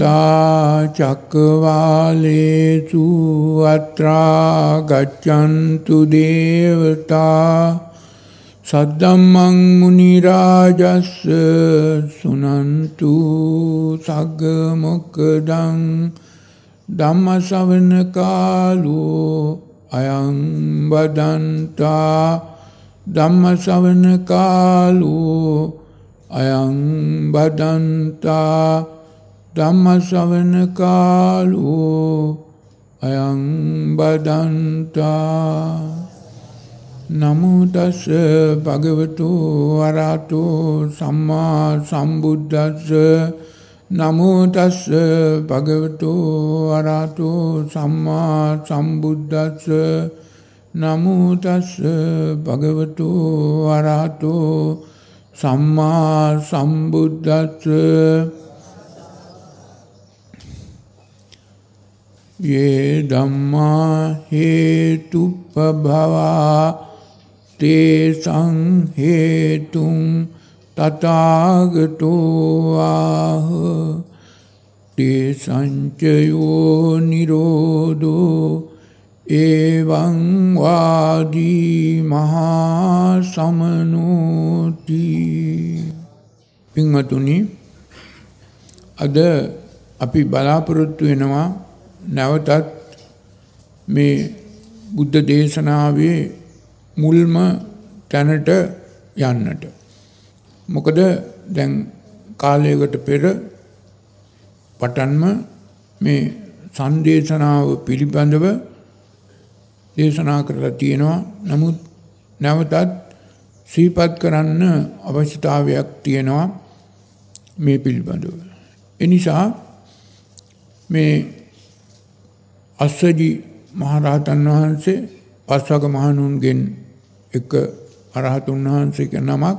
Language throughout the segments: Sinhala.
සමන්තා චක්කවාලේසු අත්‍රා ගච්ඡන්තු දේවතා සද්දම්මං මුනි රාජස්ස සුනන්තු සග්ග මොක්කදං ධම්ම ශ්‍රවණ කාලෝ අයං බදන්තා ධම්ම ශ්‍රවණ කාලෝ අයං බදන්තා ධම්ම ශ්‍රවණ කාලෝ අයං බදන්තා. නමෝ තස් භගවතු වරහතෝ සම්මා සම්බුද්දස්ස. නමෝ තස් භගවතු වරහතෝ සම්මා සම්බුද්දස්ස. නමෝ තස් භගවතු වරහතෝ සම්මා සම්බුද්දස්ස. යේ ධම්මා හේතුප්පභවා තේසං හේතුං තථාගතෝ ආහ තේසංචයෝ නිරෝධෝ එවං වාදී මහා සමනෝති පින්වතුනි අද අපි බලාපොරොත්තු වෙනවා නැවතත් මේ බුද්ධ දේශනාවේ මුල්ම තැනට යන්නට. මොකද දැන් කාලයකට පෙර පටන්ම මේ සංදේශනාව පිළිබඳව දේශනා කරලා තියෙනවා. නමුත් නැවතත් සීපත් කරන්න අවශ්‍යතාවයක් තියෙනවා මේ පිළිබඳව. එනිසා මේ අස්සජි මහරහතන් වහන්සේ පස්වග මහණුන්ගෙන් එක අරහතුන් වහන්සේක නමක්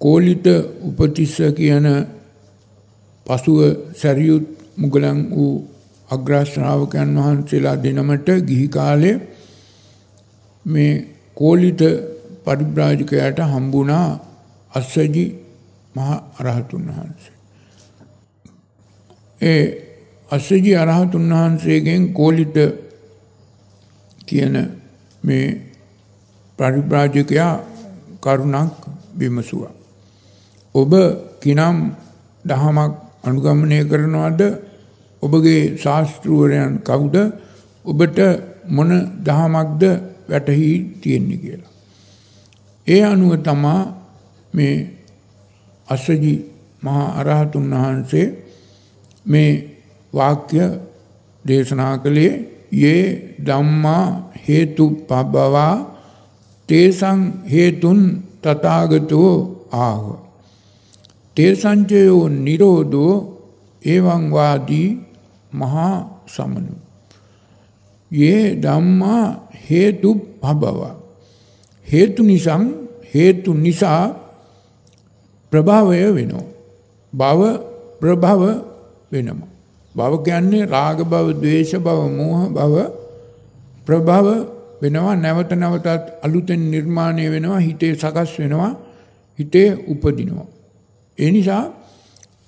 කෝලිත උපතිස්ස කියන පසුව සැරියුත් මුගලන් වූ අග්‍රශ්‍රාවකයන් වහන්සේලා දෙනමට ගිහි කාලේ මේ කෝලිත පරිබ්‍රාජකයාට හම්බුණා අස්සජි මහ අරහතුන් වහන්සේ. ඒ අස්සජි අරහතුන් වහන්සේගෙන් කෝලිත කියන මේ පරිබ්‍රාජකයා කරුණක් විමසුවා. ඔබ කිනම් දහමක් අනුගමනය කරනවද ඔබගේ ශාස්තෘවරයන් කවුද ඔබට මොන දහමක්ද වැටහි තියෙන්නේ කියලා. ඒ අනුව තමා මේ අස්සජි මහා අරහතුන් වහන්සේ මේ වාක්‍ය දේශනා කළේ යේ ධම්මා හේතු පබවා තේසං හේතුන් තථාගතෝ ආහ තේසංචයෝ නිරෝධෝ එවං වාදී මහා සමනු. යේ ධම්මා හේතු පබවා හේතු නිසං හේතු නිසා ප්‍රභවය වෙනවා. භව ප්‍රභව වෙනවා. භව කියන්නේ රාග භව, ද්වේෂ භව, මෝහ භව ප්‍රභව වෙනවා නැවත නැවතත් අලුතෙන් නිර්මාණය වෙනවා හිතේ සකස් වෙනවා හිතේ උපදිනවා. ඒ නිසා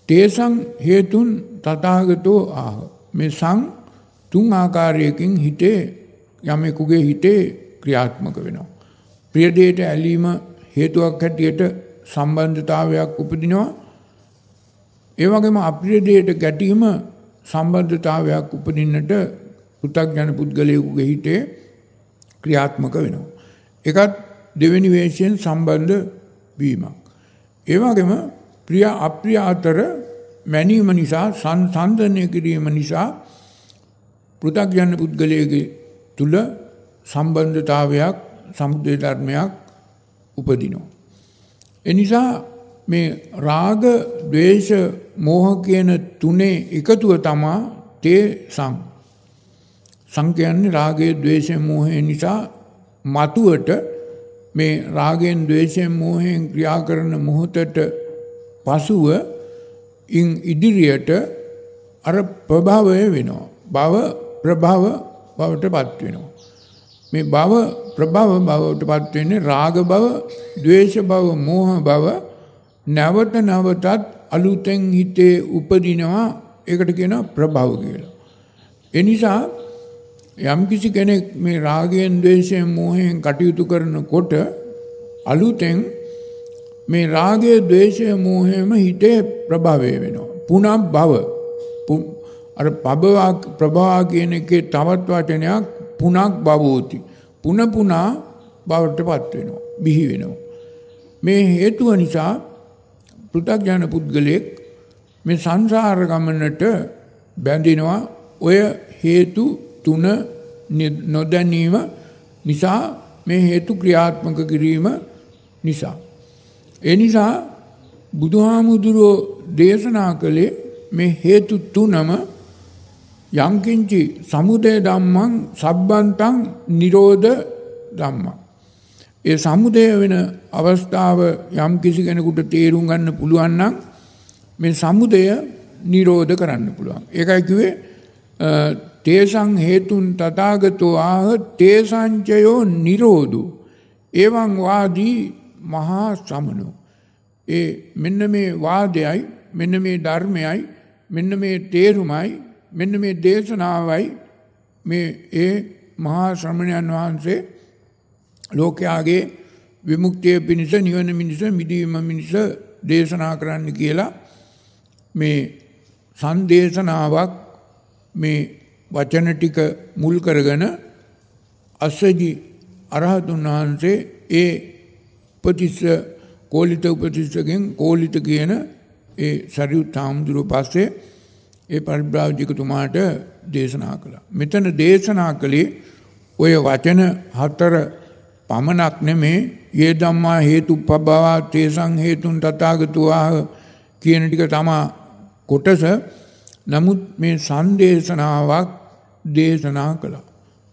තේසං හේතුන් තථාගතෝ ආහ. මේ සං තුන් ආකාරයකින් හිතේ යමෙකුගේ හිතේ ක්‍රියාත්මක වෙනවා. ප්‍රිය දෙයට ඇලීම හේතුවක් හැටියට සම්බන්ධතාවයක් උපදිනවා. ඒ වගේම අප්‍රිය දෙයට ගැටීම සම්බන්ධතාවයක් උපදින්නට පෘථග්ජන පුද්ගලයෙකුගේ හිතේ ක්‍රියාත්මක වෙනවා. එකත් දෙවෙනි වේශයෙන් සම්බන්ධ වීමක්. ඒ වගේම ප්‍රිය අප්‍රිය අතර මැනීම නිසා සංසන්දනය කිරීම නිසා පෘථග්ජන පුද්ගලයෙකුගේ තුල සම්බන්ධතාවයක් සමුදය ධර්මයක් උපදිනවා. එනිසා මේ රාග ද්වේෂ මෝහ කියන තුනේ එකතුව තමා තේ සං. සං කියන්නේ රාගයේ ද්වේෂයේ මෝහය නිසා මතුවට මේ රාගයෙන් ද්වේෂයෙන් මෝහයෙන් ක්‍රියා කරන මොහොතට පසුව ඉන් ඉදිරියට අර ප්‍රභවය වෙනවා. භව ප්‍රභව බවට පත් වෙනවා. මේ භව ප්‍රභව බවට පත් වෙන්නේ රාග භව, ද්වේෂ භව, මෝහ භව නැවත නැවතත් අලුතෙන් හිතේ උපදිනවා ඒකට කියනවා ප්‍රභව කියලා. ඒ නිසා යම්කිසි කෙනෙක් මේ රාගයෙන් ද්වේෂයෙන් මෝහයෙන් කටයුතු කරනකොට අලුතෙන් මේ රාගය ද්වේෂය මෝහයම හිතේ ප්‍රභවය වෙනවා. පුනම් භව. අර පබවා ප්‍රභා කියන එකේ තවත් වචනයක් පුනක් භවෝති. පුන පුනා බවට පත් වෙනවා. බිහි වෙනවා. මේ හේතුව නිසා පෘථග්ජන පුද්ගලයෙක් මේ සංසාර ගමනට බැඳිනවා ඔය හේතු තුන නොදැනීම නිසා මේ හේතු ක්‍රියාත්මක කිරීම නිසා. ඒ නිසා බුදුහාමුදුරුවෝ දේශනා කළේ මේ හේතු තුනම යංකින්චි සමුදය ධම්මං සබ්බන්තං නිරෝධ ධම්මං. ඒ සමුදය වෙන අවස්ථාව යම් කිසි කෙනෙකුට තේරුම් ගන්න පුළුවන් නම් මේ සමුදය නිරෝධ කරන්න පුළුවන්. ඒකයි කිව්වේ තේසං හේතුන් තථාගතෝ ආහ තේසංචයෝ නිරෝධු. එවං වාදී මහා සමනෝ. ඒ මෙන්න මේ වාදයයි මෙන්න මේ ධර්මයයි මෙන්න මේ තේරුමයි මෙන්න මේ දේශනාවයි මේ ඒ මහා ශ්‍රමණයන් වහන්සේ ලෝකයාගේ විමුක්තිය පිණිස නිවන මිනිස මිදීම මිනිස දේශනා කරන්න කියලා මේ සංදේශනාවක් මේ වචන ටික මුල් කරගෙන අස්සජි අරහතුන් වහන්සේ ඒ උපතිස්ස කෝලිත උපතිස්සගෙන් කෝලිත කියන ඒ සරියුත් හාමුදුරුව පස්සේ ඒ පරිබ්‍රාජිකතුමාට දේශනා කළා. මෙතන දේශනා කළේ ඔය වචන හතර පමණක් නෙමේ ඒ ධම්මා හේතුප්පබවා තේසං හේතුන් තථාගතවාහ කියන ටික තමා කොටස නමුත් මේ සංදේශනාවක් දේශනා කළා.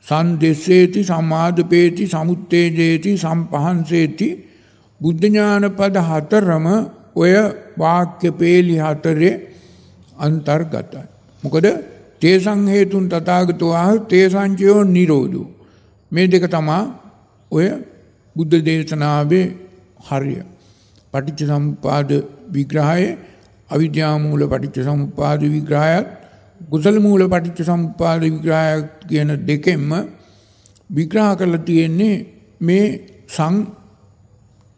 සංදෙස්සේති සම්මාදපේති සමුත්තේජේති සම්පහන්සේති බුද්ධ ඥාන පද හතරම ඔය වාක්‍ය පේලි හතරේ අන්තර්ගතයි. මොකද තේසං හේතුන් තථාගතෝ ආහ තේසංචයෝ නිරෝධෝ. මේ දෙක තමා ඔය බුද්ධ දේශනාවේ හරිය. පටිච්ච සමුප්පාද විග්‍රහයේ අවිද්‍යා මූල පටිච්ච සමුප්පාද විග්‍රහයත් කුසල මූල පටිච්ච සමුප්පාද විග්‍රහය කියන දෙකෙන්ම විග්‍රහ කරලා තියෙන්නේ මේ සං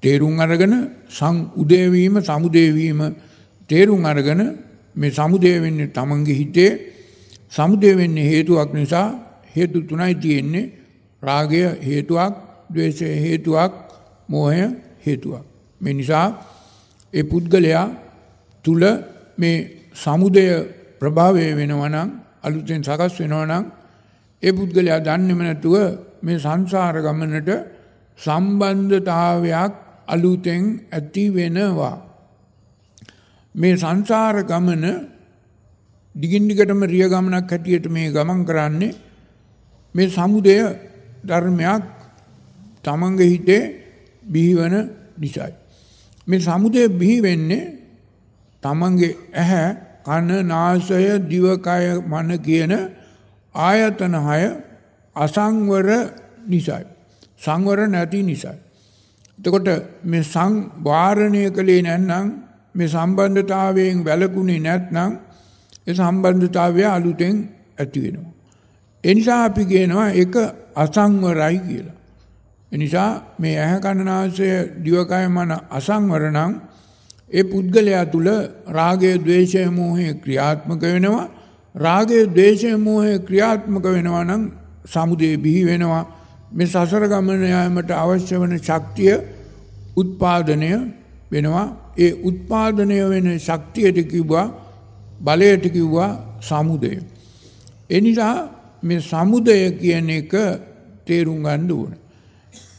තේරුම් අරගෙන සං උදේවීම සමුදේවීම තේරුම් අරගෙන මේ සමුදය වෙන්නේ තමන්ගේ හිතේ සමුදය වෙන්නේ හේතුවක් නිසා හේතු තුනයි තියෙන්නේ රාගය හේතුවක් ද්වේෂය හේතුවක් මෝහය හේතුවක් මේ නිසා ඒ පුද්ගලයා තුල මේ සමුදය ප්‍රභාවය වෙනවා නම් අලුතෙන් සකස් වෙනවා නම් ඒ පුද්ගලයා දන්නේම නැතුව මේ සංසාර ගමනට සම්බන්ධතාවයක් අලුතෙන් ඇති වෙනවා. මේ සංසාර ගමන දිගින් දිගටම රිය ගමනක් හැටියට මේ ගමන් කරන්නේ මේ සමුදය ධර්මයක් තමන්ගේ හිතේ බිහිවන නිසායි. මේ සමුදය බිහි වෙන්නේ තමන්ගේ ඇහැ කන නාසය දිවකය මන කියන ආයතන හය අසංවර නිසායි. සංවර නැති නිසායි. එතකොට මේ සංවාරණය කළේ නැත්නම් මේ සම්බන්ධතාවයෙන් වැළකුණේ නැත්නම් ඒ සම්බන්ධතාවය අලුතෙන් ඇති වෙනවා. ඒ නිසා අපි කියනවා ඒක අසංවරයි කියලා. එනිසා මේ ඇහැ කණනාසය දිවකය මන අසංවර නම් ඒ පුද්ගලයා තුල රාගය, ద్వේෂය, මෝහය ක්‍රියාත්මක වෙනවා. රාගය, ద్వේෂය, මෝහය ක්‍රියාත්මක වෙනවා නම් සමුදේ බිහි වෙනවා. මේ සසර ගමන යාමට අවශ්‍ය වන ශක්තිය උත්පාදනය වෙනවා. ඒ උත්පාදනය වෙන ශක්තියට කිව්වා බලයට කිව්වා සමුදය. එනිසා මේ සමුදය කියන එක තේරුම් ගන්න ඕනේ.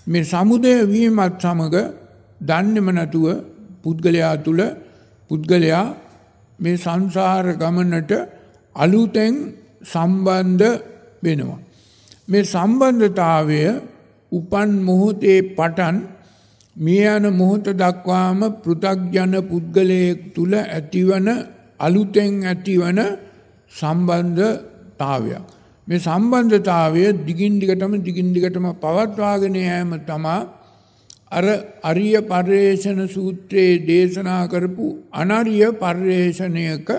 මේ සමුදය වීමත් සමග දන්නේම නැතුව පුද්ගලයා තුල පුද්ගලයා මේ සංසාර ගමනට අලුතෙන් සම්බන්ධ වෙනවා. මේ සම්බන්ධතාවය උපන් මොහොතේ පටන් මිය යන මොහොත දක්වාම පෘථග්ජන පුද්ගලයෙක් තුල ඇතිවන අලුතෙන් ඇතිවන සම්බන්ධතාවයක්. මේ සම්බන්ධතාවය දිගින් දිගටම දිගින් දිගටම පවත්වාගෙන යෑම තමා අර අරිය පර්යේෂණ සූත්‍රයේ දේශනා කරපු අනරිය පර්යේෂණයක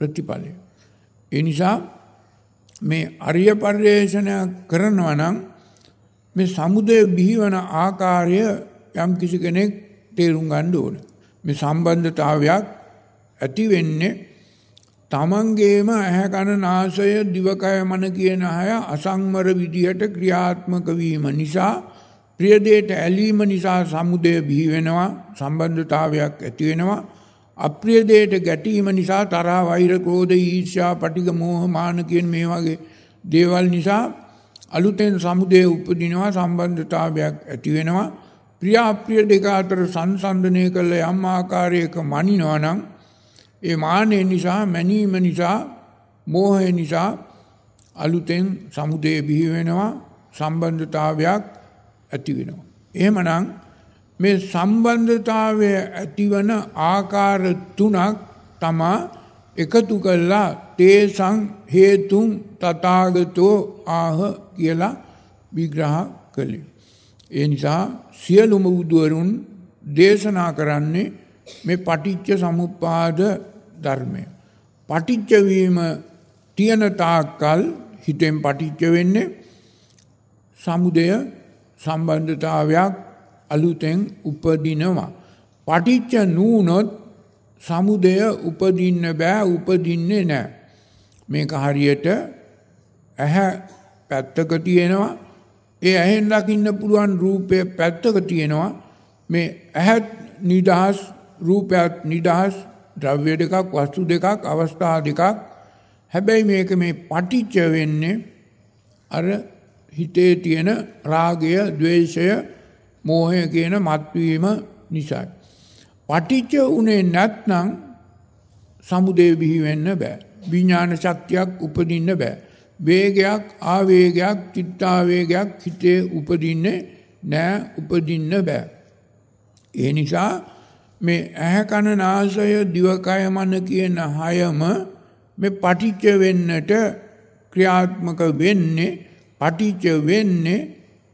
ප්‍රතිඵලය. ඒ නිසා මේ අරිය පර්යේෂණය කරනවා නම් මේ සමුදය බිහිවන ආකාරය යම් කිසි කෙනෙක් තේරුම් ගන්න ඕන. මේ සම්බන්ධතාවයක් ඇති වෙන්නේ තමන්ගේම ඇහැ කන නාසය දිවකය මන කියන අය අසංවර විදිහට ක්‍රියාත්මක වීම නිසා ප්‍රියදේට ඇලීම නිසා සමුදය බිහි වෙනවා සම්බන්ධතාවයක් ඇති වෙනවා. අප්‍රියදේට ගැටීම නිසා තරහා වෛර ක්‍රෝධ ඊර්ෂ්‍යා පටිඝ මෝහ මාන කියන මේ වගේ දේවල් නිසා අලුතෙන් සමුදය උපදිනවා සම්බන්ධතාවයක් ඇති වෙනවා. ප්‍රිය අප්‍රිය දෙක අතර සංසන්දනය කළ යම් ආකාරයක මනිනවා නම් ඒ මානය නිසා මැනීම නිසා මෝහය නිසා අලුතෙන් සමුදය බිහි වෙනවා සම්බන්ධතාවයක් ඇති වෙනවා. එහෙමනම් මේ සම්බන්ධතාවය ඇතිවන ආකාර තුනක් තමා එකතු කළා තේසං හේතුන් තථාගතෝ ආහ කියලා විග්‍රහ කළේ. ඒ නිසා සියලුම බුදුවරුන් දේශනා කරන්නේ මේ පටිච්ච සමුප්පාද ධර්මය. පටිච්ච වීම තියෙන තාක්කල් හිතෙන් පටිච්ච වෙන්නේ සමුදය සම්බන්ධතාවයක් අලුතෙන් උපදිනවා. පටිච්ච නූනොත් සමුදය උපදින්න බෑ උපදින්නේ නෑ. මේක හරියට ඇහැ පැත්තක තියෙනවා ඒ ඇහෙන් දකින්න පුළුවන් රූපය පැත්තක තියෙනවා මේ ඇහත් නිදහස් රූපයත් නිදහස් ද්‍රව්‍ය දෙකක් වස්තු දෙකක් අවස්ථා දෙකක් හැබැයි මේක මේ පටිච්ච වෙන්නේ අර හිතේ තියෙන රාගය ද්වේෂය මෝහය කියන මත්වීම නිසායි. පටිච්ච උනේ නැත්නම් සමුදේ බිහි වෙන්න බෑ. විඥාන ශක්තියක් උපදින්න බෑ. වේගයක් ආවේගයක් චිත්තාවේගයක් හිතේ උපදින්නේ නෑ උපදින්න බෑ. ඒ නිසා මේ ඇහැ කන නාසය දිවකය මන කියන හයම මේ පටිච්ච වෙන්නට ක්‍රියාත්මක වෙන්නේ පටිච්ච වෙන්නේ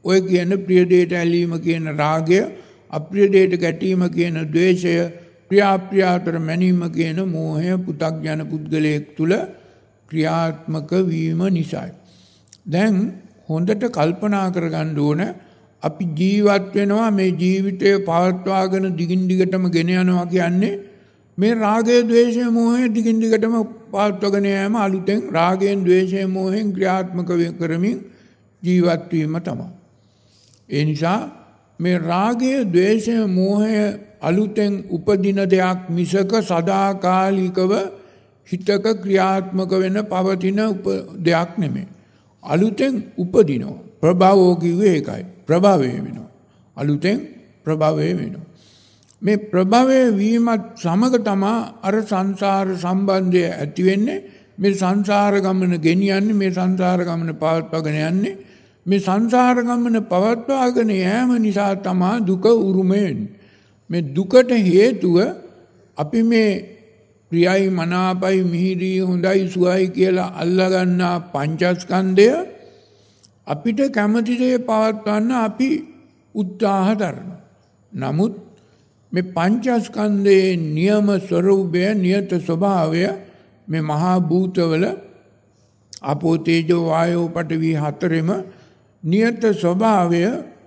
ඔය කියන ප්‍රියදේට ඇලීම කියන රාගය අප්‍රියදේට ගැටීම කියන ද්වේෂය ප්‍රියාප්‍රියාතර මැනීම කියන මෝහය පුතක්ජන පුද්ගලයෙක් තුළ ක්‍රියාත්මක වීම නිසායි. දැන් හොඳට කල්පනා කරගන්න ඕන අපි ජීවත් වෙනවා මේ ජීවිතය පවත්වාගෙන දිගින් දිගටම ගෙන යනවා කියන්නේ මේ රාගය ද්වේෂය මෝහය දිගින් දිගටම පවත්වාගෙන යෑම අලුතෙන් රාගයෙන් ද්වේෂය මෝහෙන් ක්‍රියාත්මක කරමින් ජීවත් වීම තමයි. ඒ නිසා මේ රාගය ද්වේෂය මෝහය අලුතෙන් උපදින දෙයක් මිසක සදාකාලිකව හිතක ක්‍රියාත්මක වෙන පවතින දෙයක් නෙමේ. අලුතෙන් උපදිනවා. ප්‍රභවෝ කිව්වේ ඒකයි. ප්‍රභවය වෙනවා. අලුතෙන් ප්‍රභවය වෙනවා. මේ ප්‍රභවය වීමත් සමග තමා අර සංසාර සම්බන්ධය ඇති වෙන්නේ මේ සංසාර ගමන ගෙනියන්නේ මේ සංසාර ගමන පවත්වාගෙන යන්නේ මේ සංසාර ගමන පවත්වාගෙන යෑම නිසා තමා දුක උරුමයෙන් මේ දුකට හේතුව අපි මේ ප්‍රියයි මනාපයි මිහිරී හොඳයි සුවයි කියලා අල්ලගන්නා පංචස්කන්ධය අපිට කැමති දේ පවත්වන්න අපි උත්සාහ දරනවා. නමුත් මේ පංචස්කන්ධයේ නියම ස්වરૂපය නියත ස්වභාවය මේ මහා භූතවල අපෝ තේජෝ වායෝ පඨවි හතරෙම නියත ස්වභාවය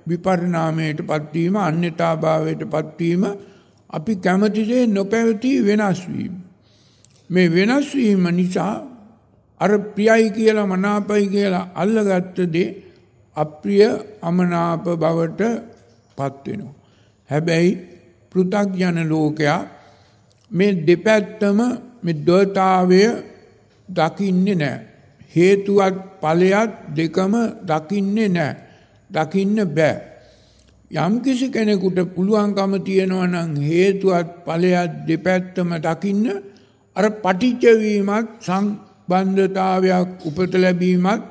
විපරිණාමයට පත්වීම අන්‍යතාභාවයට පත්වීම අපි කැමතිසේ නොපැවති වෙනස් වීම. මේ වෙනස් වීම නිසා අර ප්‍රියයි කියලා මනාපයි කියලා අල්ලගත්ත දේ අප්‍රිය අමනාප බවට පත් වෙනවා. හැබැයි පෘථග්ජන ලෝකයා මේ දෙපැත්තම මේ ද්වතාවය දකින්නේ නැහැ. හේතුවත් ඵලයක් දෙකම දකින්නේ නැහැ. දකින්න බෑ. යම් කිසි කෙනෙකුට පුළුවන්කම තියෙනවා නම් හේතුවත් ඵලයක් දෙපැත්තම දකින්න අර පටිච්ච වීමත් සම්බන්ධතාවයක් උපත ලැබීමත්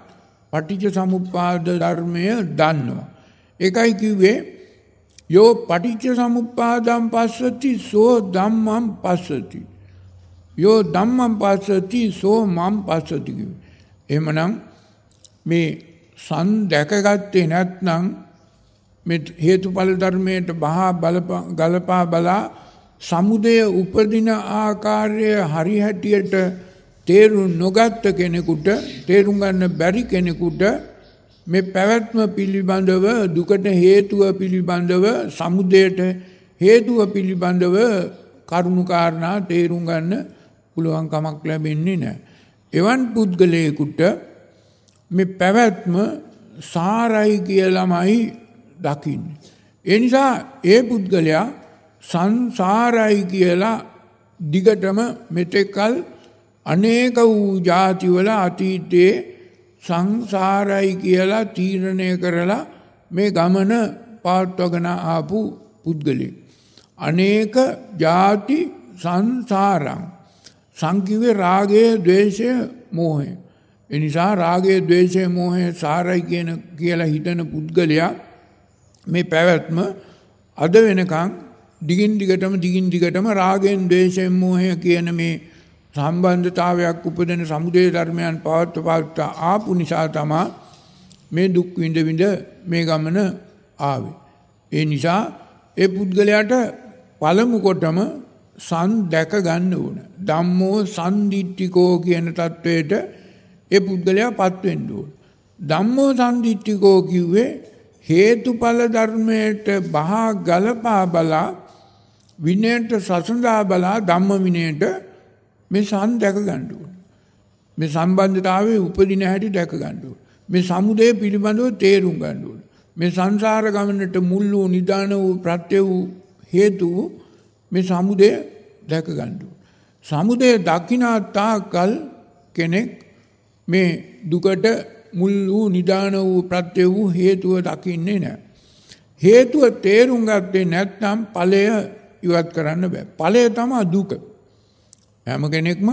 පටිච්ච සමුප්පාද ධර්මය දන්නවා. ඒකයි කිව්වේ යෝ පටිච්ච සමුප්පාදම් පස්සති සෝ ධම්මං පස්සති. යෝ ධම්මං පස්සති සෝ මං පස්සති කිව්වේ. එහෙමනම් මේ සන් දැකගත්තේ නැත්නම් මේ හේතුඵල ධර්මයට බහා ගලපා බලා සමුදය උපදින ආකාරය හරි හැටියට තේරුම් නොගත්ත කෙනෙකුට තේරුම් ගන්න බැරි කෙනෙකුට මේ පැවැත්ම පිළිබඳව දුකට හේතුව පිළිබඳව සමුදයට හේතුව පිළිබඳව කරුණුකාරණා තේරුම් ගන්න පුළුවන් කමක් ලැබෙන්නේ නැහැ. එවන් පුද්ගලයෙකුට මේ පැවැත්ම සාරයි කියලාමයි දකින්නේ. ඒ නිසා ඒ පුද්ගලයා සංසාරයි කියලා දිගටම මෙතෙකල් අනේක වූ ಜಾතිවල අතීතයේ සංසාරයි කියලා තීරණය කරලා මේ ගමන පාත්වගෙන ආපු පුද්ගලෙක්. අනේක ಜಾති සංසාරං සංකිවේ රාගය ද්වේෂය මෝහය. එනිසා රාගය ද්වේෂය මෝහය සාරයි කියන කියලා හිතන පුද්ගලයා මේ පැවැත්ම අද වෙනකං දිගින් දිගටම දිගින් දිගටම රාගෙන් ද්වේෂයෙන් මෝහය කියන මේ සම්බන්ධතාවයක් උපදින සමුදේ ධර්මයන් පවත්ව පවත්වා ආපු නිසා තමා මේ දුක් විඳ විඳ මේ ගමන ආවේ. ඒ නිසා ඒ පුද්ගලයාට පළමු කොටම සන් දැක ගන්න ඕන. ධම්මෝ සන්දිට්ඨිකෝ කියන தത്വයට ඒ පුද්ගලයාපත් වෙන්න ඕන. ධම්මෝ සන්දිට්ඨිකෝ කිව්වේ හේතුඵල ධර්මයට බහා ගලපා බලා විනයට සසඳා බලා ධම්ම විනයට මේ සන් දැක ගන්න ඕන. මේ සම්බන්ධතාවයේ උපදින හැටි දැක ගන්න ඕන. මේ සමුදය පිළිබඳව තේරුම් ගන්න ඕන. මේ සංසාර ගමනට මුල් වූ නිදාන වූ ප්‍රත්‍ය වූ හේතු මේ සමුදය දැක ගන්න ඕන. සමුදය දකිනා තාකල් කෙනෙක් මේ දුකට මුල් වූ නිදාන වූ ප්‍රත්‍ය වූ හේතුව දකින්නේ නැහැ. හේතුව තේරුම් ගත්තේ නැත්නම් ඵලය ඉවත් කරන්න බෑ. ඵලය තමයි දුක. හැම කෙනෙක්ම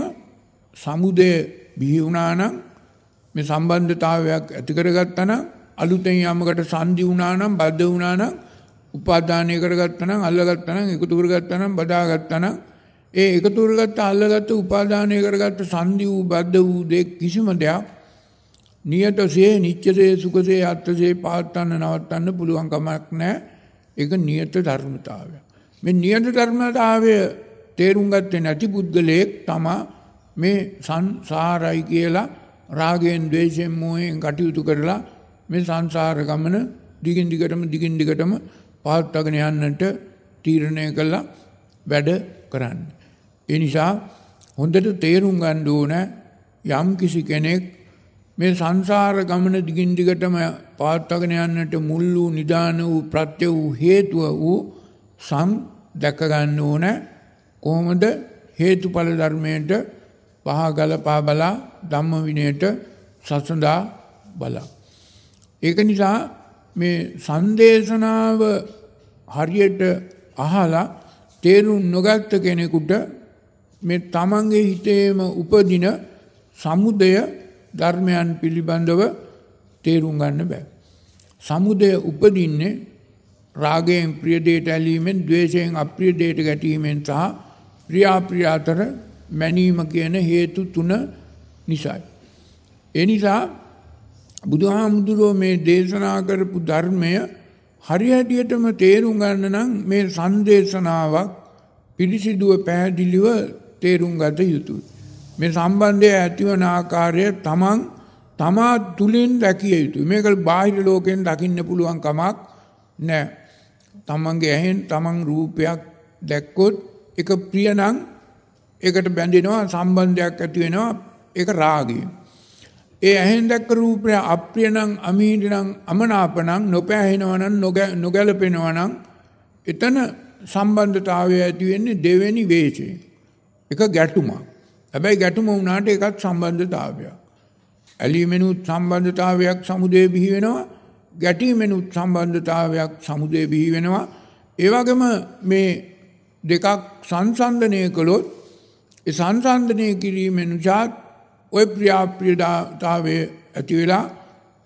සමුදය බිහි වුණා නම් මේ සම්බන්ධතාවයක් ඇති කරගත්තා නම් අලුතෙන් යමකට සංදි වුණා නම් බද්ධ වුණා නම් උපාදානය කරගත්තා නම් අල්ලගත්තා නම් එකතු කරගත්තා නම් බදාගත්තා නම් ඒ එකතු කරගත්ත අල්ලගත්ත උපාදානය කරගත්ත සංදි වූ බද්ධ වූ දේ කිසිම දෙයක් නියතසේ නිච්චසේ සුඛසේ අත්සේ පාත්තන්න නවත්තන්න පුළුවන් කමක් නැහැ. ඒක නියත ධර්මතාවය මේ නියත ධර්මතාවය තේරුම් ගත්තේ නැති පුද්ගලයෙක් තමා මේ සංසාරයි කියලා රාගයෙන් ද්වේෂයෙන් මෝහයෙන් කටයුතු කරලා මේ සංසාර ගමන දිගින් දිගටම දිගින් දිගටම පවත්වාගෙන යන්නට තීරණය කළා වැඩ කරන්න. ඒ නිසා හොඳට තේරුම් ගන්න ඕන යම් කිසි කෙනෙක් මේ සංසාර ගමන දිගින් දිගටම පවත්වාගෙන යන්නට මුල් වූ නිදාන වූ ප්‍රත්‍ය වූ හේතුව වූ සම් දැක ගන්න ඕන කොහොමද හේතුඵල ධර්මයට පහ ගලපා බලා ධම්ම විනයට සසඳා බලා. ඒක නිසා මේ සංදේශනාව හරියට අහලා තේරුම් නොගත්ත කෙනෙකුට මේ තමන්ගේ හිතේම උපදින සමුදය ධර්මයන් පිළිබඳව තේරුම් ගන්න බෑ. සමුදය උපදින්නේ රාගයෙන් ප්‍රිය දෙයට ඇලීමෙන්, ද්වේෂයෙන් අප්‍රිය දෙයට ගැටීමෙන් සහ ප්‍රියාප්‍රිය අතර මැනීම කියන හේතු තුන නිසායි. ඒ නිසා බුදුහාමුදුරුවෝ මේ දේශනා කරපු ධර්මය හරිහැටියටම තේරුම් ගන්න නම් මේ සංදේශනාවක් පිරිසිදුව පැහැදිලිව තේරුම් ගත යුතුයි. මේ සම්බන්ධය ඇතිවන ආකාරය තමන් තමා තුළින් දැකිය යුතුයි. මේක බාහිර ලෝකෙන් දකින්න පුළුවන් කමක් නෑ. තමන්ගේ ඇහෙන් තමන් රූපයක් දැක්කොත් එක ප්‍රියනම් ඒකට බැඳෙනවා සම්බන්ධයක් ඇති වෙනවා ඒක රාගය. ඒ ඇහෙන් දැක්ක රූපය අප්‍රිය නම් අමීඩි නම් අමනාප නම් නොපෑහෙනවා නම් නොගැලපෙනවා නම් එතන සම්බන්ධතාවය ඇති වෙන්නේ දෙවෙනි වේශයෙන්. එක ගැටුමක්. හැබැයි ගැටුම වුණාට ඒකත් සම්බන්ධතාවයක්. ඇලීමෙනුත් සම්බන්ධතාවයක් සමුදේ බිහි වෙනවා. ගැටීමෙනුත් සම්බන්ධතාවයක් සමුදේ බිහි වෙනවා. ඒ වගේම මේ දෙකක් සංසන්දනය කළොත් ඒ සංසන්දනය කිරීමෙනුචාත් ඔය ප්‍රියාප්‍රියතාවය ඇති වෙලා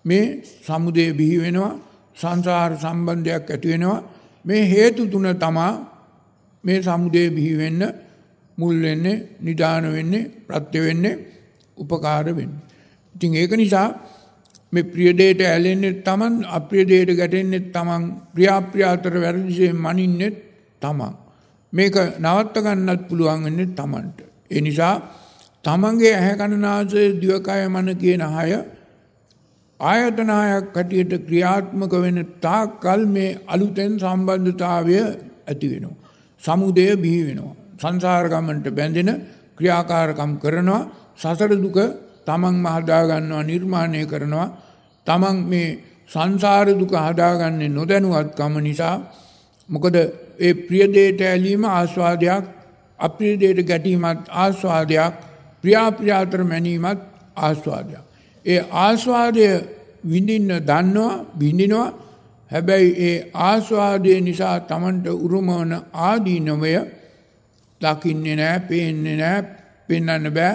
මේ සමුදය බිහි වෙනවා සංසාර සම්බන්ධයක් ඇති වෙනවා මේ හේතු තුන තමා මේ සමුදය බිහි වෙන්න මුල් වෙන්නේ නිදාන වෙන්නේ ප්‍රත්‍ය වෙන්නේ උපකාර වෙන්නේ. ඉතින් ඒක නිසා මේ ප්‍රිය දෙයට ඇලෙන්නේ තමන් අප්‍රිය දෙයට ගැටෙන්නේ තමන් ප්‍රියාප්‍රිය අතර වැරදිසේ මනින්නේ තමන්. මේක නවත්ත ගන්නත් පුළුවන් වෙන්නේ තමන්ට. ඒ නිසා තමන්ගේ ඇහැ කනනාසය දිවකය මන කියන හය ආයතන හයක් කටියට ක්‍රියාත්මක වෙන තාක් කල් මේ අලුතෙන් සම්බන්ධතාවය ඇති වෙනවා. සමුදය බිහි වෙනවා. සංසාර ගමන්ට බැඳෙන ක්‍රියාකාරකම් කරනවා සසර දුක තමන්ම හදාගන්නවා නිර්මාණය කරනවා තමන් මේ සංසාර දුක හදාගන්නේ නොදැනුවත්කම නිසා මොකද ඒ ප්‍රියදේට ඇලීම ආස්වාදයක් අප්‍රියදේට ගැටීමත් ආස්වාදයක් ප්‍රියාප්‍රියාතර මැනීමත් ආස්වාදයක්. ඒ ආස්වාදය විඳින්න දන්නවා විඳිනවා හැබැයි ඒ ආස්වාදය නිසා තමන්ට උරුමවන ආදීනවය දකින්නේ නෑ පේන්නේ නෑ පෙන්න්න බෑ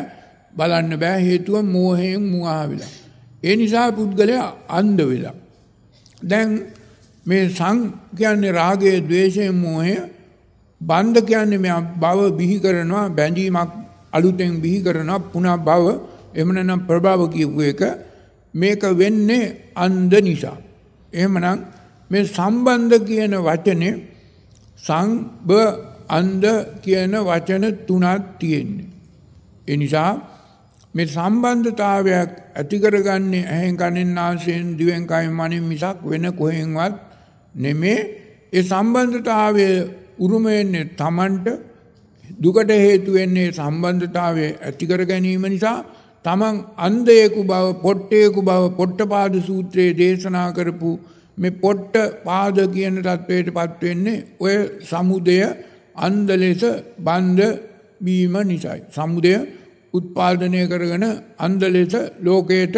බලන්න බෑ හේතුව මෝහයෙන් මුවා වෙලා. ඒ නිසා පුද්ගලයා අන්ද වෙලා. දැන් මේ සං කියන්නේ රාගයේ ද්වේෂයෙන් මෝහය බන්ධ කියන්නේ මේ භව බිහි කරනවා බැඳීමක් අලුතෙන් බිහි කරනවා පුනා භව එහෙම නැත්නම් ප්‍රභව කියපු එක මේක වෙන්නේ අන්ධ නිසා. එහෙමනම් මේ සම්බන්ධ කියන වචනේ සංබ අන්ධ කියන වචන තුනක් තියෙන්නේ. ඒ නිසා මේ සම්බන්ධතාවයක් ඇති කරගන්නේ ඇහෙන් කනෙන් නාසයෙන් දිවෙන් කයෙන් මනින් මිසක් වෙන කොහෙන්වත් නෙමේ ඒ සම්බන්ධතාවය උරුම වෙන්නේ Tamanට දුකට හේතු වෙන්නේ සම්බන්ධතාවය ඇති කර ගැනීම නිසා තමන් අන්ධයෙකු බව පොට්ටයෙකු බව පොට්ටපාද සූත්‍රයේ දේශනා කරපු මේ පොට්ට පාද කියන තත්වයට පත් වෙන්නේ ඔය සමුදය අන්ධ ලෙස බන්ධ වීම නිසායි. සමුදය උත්පාදනය කරගෙන අන්ධ ලෙස ලෝකයට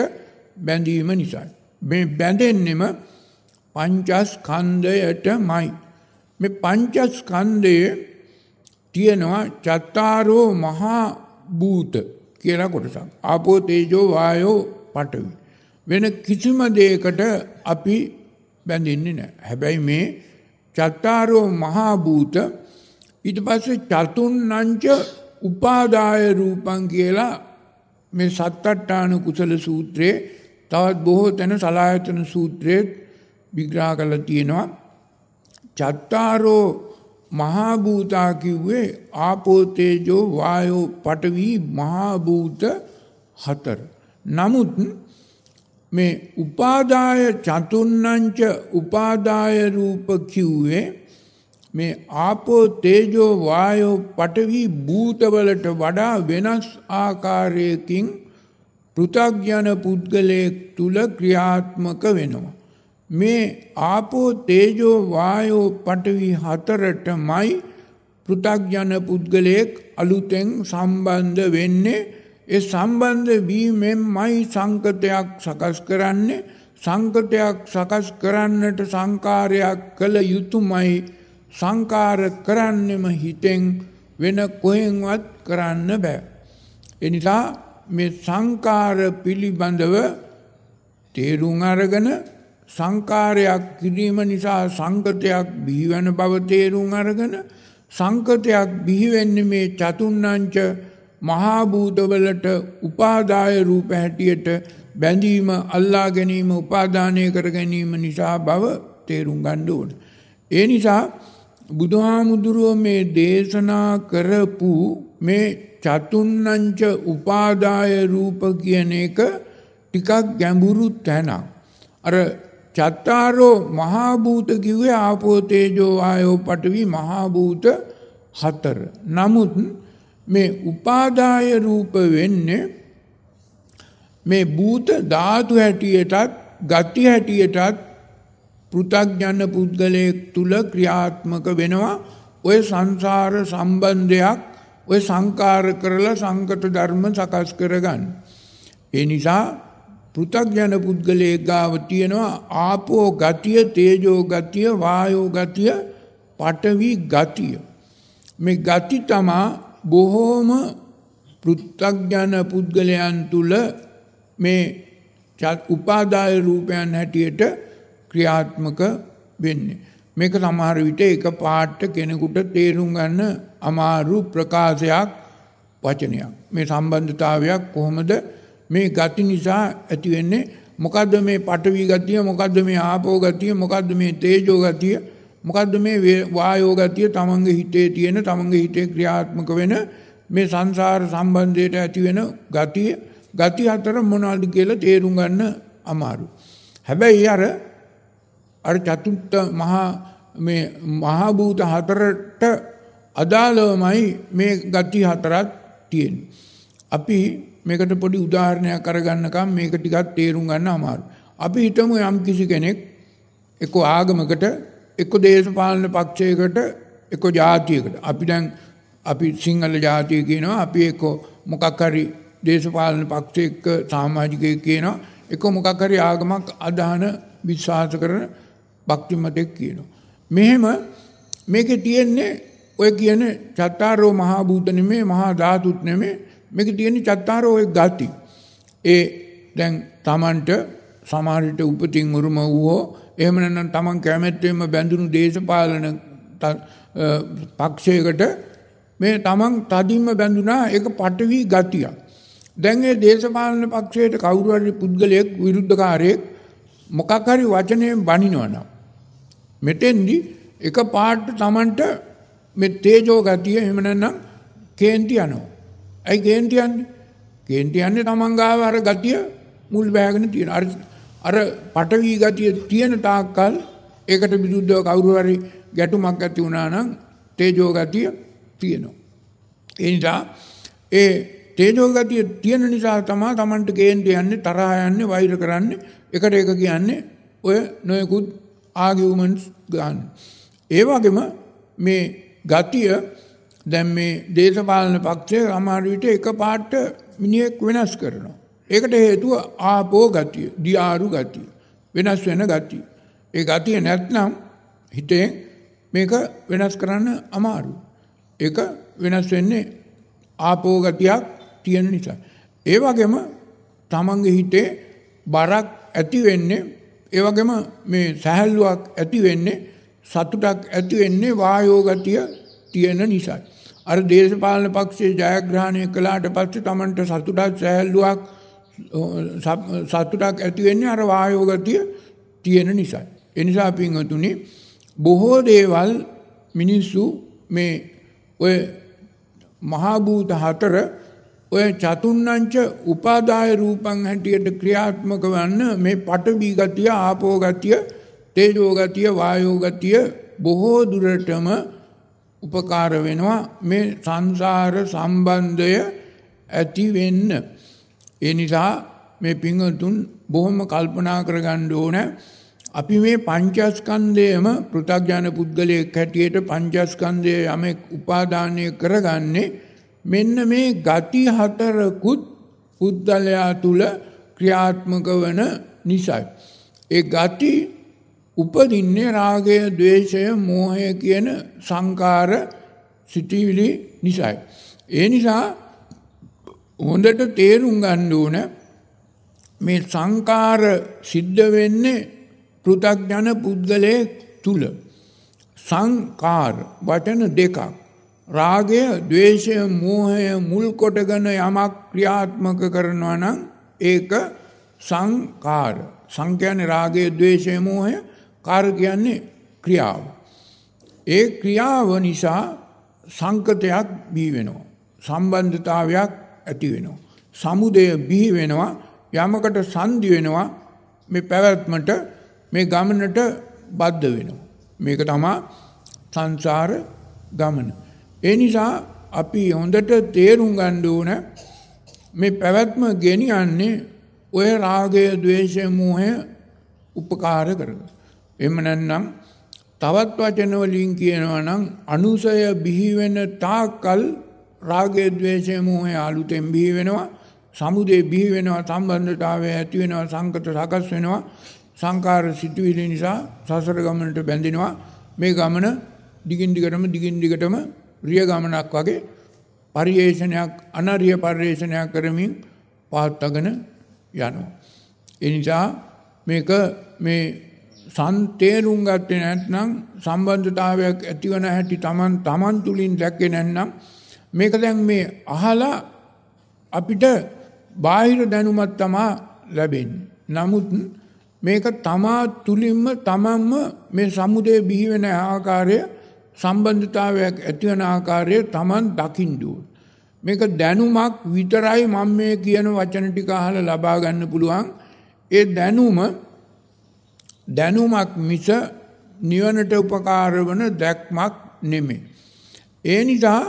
බැඳීම නිසායි. මේ බැඳෙන්නෙම පංචස්කන්ධයටමයි. මේ පංචස්කන්ධයේ තියෙනවා චත්තාරෝ මහා භූත කියලා කොටසක්. ආපෝ තේජෝ වායෝ පඨවි. වෙන කිසිම දෙයකට අපි බැඳින්නේ නැහැ. හැබැයි මේ චත්තාරෝ මහා භූත ඊට පස්සේ චතුන්නංච උපාදාය රූපං කියලා මේ සත්තට්ඨාන කුසල සූත්‍රයේ තවත් බොහෝ තැන සලායතන සූත්‍රයේ විග්‍රහ කරලා තියෙනවා. චත්තාරෝ මහා භූතා කිව්වේ ආපෝ තේජෝ වායෝ පඨවි මහා භූත හතර. නමුත් මේ උපාදාය චතුන්නංච උපාදාය රූප කිව්වේ මේ ආපෝ තේජෝ වායෝ පඨවි භූතවලට වඩා වෙනස් ආකාරයකින් පෘථග්ජන පුද්ගලයෙක් තුල ක්‍රියාත්මක වෙනවා. මේ ආපෝ තේජෝ වායෝ පටවි හතරටමයි පෘථග්ජන පුද්ගලයෙක් අලුතෙන් සම්බන්ධ වෙන්නේ ඒ සම්බන්ධ වීමෙන්මයි සංකතයක් සකස් කරන්නේ සංකතයක් සකස් කරන්නට සංකාරයක් කළ යුතුමයි සංකාර කරන්නෙම හිතෙන් වෙන කොහෙන්වත් කරන්න බෑ. එනිසා මේ සංකාර පිළිබඳව තේරුම් අරගෙන සංකාරයක් කිරීම නිසා සංකතයක් බිහිවන බව තේරුම් අරගෙන සංකතයක් බිහිවෙන්නේ මේ චතුන්නංච මහා භූතවලට උපාදාය රූප හැටියට බැඳීම අල්ලා ගැනීම උපාදානය කර ගැනීම නිසා බව තේරුම් ගන්න ඕන. ඒ නිසා බුදුහාමුදුරුව මේ දේශනා කරපු මේ චතුන්නංච උපාදාය රූප කියන එක ටිකක් ගැඹුරු තැනක්. අර චත්තාරෝ මහාභූත කිව්වේ ආපෝ තේජෝ ආයෝ පඨවි මහාභූත හතර. නමුත් මේ උපාදාය රූප වෙන්නේ මේ භූත ධාතු හැටියටත් ගති හැටියටත් පෘථග්ජන පුද්ගලයෙක් තුල ක්‍රියාත්මක වෙනවා ඔය සංසාර සම්බන්ධයක් ඔය සංකාර කරලා සංකත ධර්ම සකස් කරගන්න. ඒ නිසා පෘථග්ජන පුද්ගලයෙක් ගාව තියෙනවා ආපෝ ගතිය තේජෝ ගතිය වායෝ ගතිය පඨවි ගතිය. මේ ගති තමා බොහෝම පෘථග්ජන පුද්ගලයන් තුල මේ උපාදාය රූපයන් හැටියට ක්‍රියාත්මක වෙන්නේ. මේක සමහර විට එක පාට කෙනෙකුට තේරුම් ගන්න අමාරු ප්‍රකාශයක් වචනයක්. මේ සම්බන්ධතාවයක් කොහොමද මේ ගති නිසා ඇති වෙන්නේ. මොකද්ද මේ පඨවි ගතිය? මොකද්ද මේ ආපෝ ගතිය? මොකද්ද මේ තේජෝ ගතිය? මොකද්ද මේ වායෝ ගතිය? තමන්ගේ හිතේ තියෙන තමන්ගේ හිතේ ක්‍රියාත්මක වෙන මේ සංසාර සම්බන්ධයට ඇති වෙන ගතිය. ගති හතර මොනවද කියලා තේරුම් ගන්න අමාරු. හැබැයි අර අර චතුත්ථ මහා මේ මහා භූත හතරට අදාළවමයි මේ ගති හතරක් තියෙන්නේ. අපි මේකට පොඩි උදාහරණයක් කරගන්නකම් මේක ටිකක් තේරුම් ගන්න අමාරු. අපි හිතමු යම් කිසි කෙනෙක් එක්ක ආගමකට එක්ක දේශපාලන පක්ෂයකට එක්ක ජාතියකට අපි දැන් අපි සිංහල ජාතිය කියනවා අපි එක්ක මොකක් හරි දේශපාලන පක්ෂයක සමාජිකයෙක් කියනවා එක මොකක් හරි ආගමක් අදහන විශ්වාස කරන භක්තිමතෙක් කියනවා. මෙහෙම මේකේ තියෙන්නේ ඔය කියන චත්තාරෝ මහා භූත නෙමේ මහා ධාතුත් නෙමේ මේක තියෙන්නේ චත්තාරෝ ඔය ගති. ඒ දැන් Tamanට සමහරට උපතින් උරුම වූ එහෙම නැත්නම් Taman කැමැත්තෙන්ම බැඳුණු දේශපාලන පක්ෂයකට මේ Taman තදින්ම බැඳුනා ඒක පටවි ගතියක්. දැන් ඒ දේශපාලන පක්ෂයට කවුරු හරි පුද්ගලයෙක් විරුද්ධකාරයෙක් මොකක් හරි වචනයෙන් බනිනවනම් මෙතෙන්දි එක පාට Tamanට මේ තේජෝ ගතිය එහෙම නැත්නම් කේන්ති යනවා. ඇයි කේන්ති යන්නේ? කේන්ති යන්නේ Taman ගාව අර ගතිය මුල් බෑගෙන තියෙන. අර අර පටවි ගතිය තියෙන තාක්කල් ඒකට විරුද්ධව කවුරු හරි ගැටුමක් ඇති වුණා නම් තේජෝ ගතිය තියෙනවා. ඒ නිසා ඒ තේජෝ ගතිය තියෙන නිසා තමයි Tamanට කේන්ති යන්නේ තරහා යන්නේ වෛර කරන්නේ එකට එක කියන්නේ ඔය නොයෙකුත් ආගියුමන්ට්ස් ගන්න. ඒ වගේම මේ ගතිය දැන් මේ දේශපාලන පක්ෂය සමහර විට එක පාට මිනිහෙක් වෙනස් කරනවා. ඒකට හේතුව ආපෝ ගතිය, දියාරු ගතිය, වෙනස් වෙන ගතිය. ඒ ගතිය නැත්නම් හිතේ මේක වෙනස් කරන්න අමාරු. ඒක වෙනස් වෙන්නේ ආපෝ ගතියක් තියෙන නිසා. ඒ වගේම තමන්ගේ හිතේ බරක් ඇති වෙන්නේ ඒ වගේම මේ සැහැල්ලුවක් ඇති වෙන්නේ සතුටක් ඇති වෙන්නේ වායෝ ගතිය තියෙන නිසා. අර දේශපාලන පක්ෂයේ ජයග්‍රහණය කළාට පස්සේ Tamanට සතුටක් සැහැල්ලුවක් සතුටක් ඇති වෙන්නේ අර වායෝ ගතිය තියෙන නිසා. ඒ නිසා පින්වතුනි බොහෝ දේවල් මිනිස්සු මේ ඔය මහා භූත හතර ඔය චතුන්නංච උපාදාය රූපං හැටියට ක්‍රියාත්මක වන්න මේ පටවි ගතිය ආපෝ ගතිය තේජෝ ගතිය වායෝ ගතිය බොහෝ දුරටම උපකාර වෙනවා මේ සංසාර සම්බන්ධය ඇති වෙන්න. ඒ නිසා මේ පිංගතුන් බොහොම කල්පනා කරගන්න ඕන අපි මේ පංචස්කන්ධයම පෘථග්ජන පුද්ගලයෙක් හැටියට පංචස්කන්ධය යමෙක් උපාදානය කරගන්නේ මෙන්න මේ ගති හතරකුත් පුද්ගලයා තුල ක්‍රියාත්මක වන නිසායි. ඒ ගති උපදින්නේ රාගය, ద్వේෂය, මෝහය කියන සංකාර සිටිවිලි නිසායි. ඒ නිසා හොඳට තේරුම් ගන්න ඕන මේ සංකාර සිද්ධ වෙන්නේ පෘථග්ජන පුද්ගලයේ තුල. සංකාර වචන දෙකක් රාගය, ద్వේෂය, මෝහය මුල් කොටගෙන යමක් ක්‍රියාත්මක කරනවා නම් ඒක සංකාර. සංඛ්‍යානේ රාගය, ద్వේෂය, මෝහය කාර කියන්නේ ක්‍රියාව. ඒ ක්‍රියාව නිසා සංකතයක් බිහි වෙනවා. සම්බන්ධතාවයක් ඇති වෙනවා. සමුදය බිහි වෙනවා. යමකට සංදි වෙනවා. මේ පැවැත්මට මේ ගමනට බද්ධ වෙනවා. මේක තමයි සංසාර ගමන. ඒ නිසා අපි හොඳට තේරුම් ගන්න ඕන මේ පැවැත්ම ගෙනියන්නේ ඔය රාගය, ద్వේෂය, මෝහය උපකාර කරන. එහෙම නැත්නම් තවත් වචන වලින් කියනවා නම් අනුසය බිහි වෙන තාක්කල් රාගය, ద్వේෂය, මෝහය අලුතෙන් බිහි වෙනවා. සමුදේ බිහි වෙනවා, සම්බන්ධතාවය ඇති වෙනවා, සංකත සකස් වෙනවා. සංකාර සිතුවිලි නිසා සසර ගමනට බැඳෙනවා. මේ ගමන දිගින් දිගටම දිගින් දිගටම රිය ගමනක් වගේ පරියේෂණයක් අනරිය පරියේෂණයක් කරමින් පවත්වාගෙන යනවා. ඒ නිසා මේක මේ සන්තේරුම් ගත්තේ නැත්නම් සම්බන්ධතාවයක් ඇතිවන හැටි Taman Taman තුලින් දැක්කේ නැත්නම් මේක දැන් මේ අහලා අපිට බාහිර දැනුමක් තමා ලැබෙන්නේ. නමුත් මේක තමා තුලින්ම තමන්ම මේ සමුදේ බිහි වෙන ආකාරය සම්බන්ධතාවයක් ඇතිවන ආකාරය Taman දකින්න මේක දැනුමක් විතරයි මම මේ කියන වචන ටික අහලා ලබා ගන්න පුළුවන්. ඒ දැනුම දැනුමක් මිස නිවනට උපකාර වන දැක්මක් නෙමෙයි. ඒ නිසා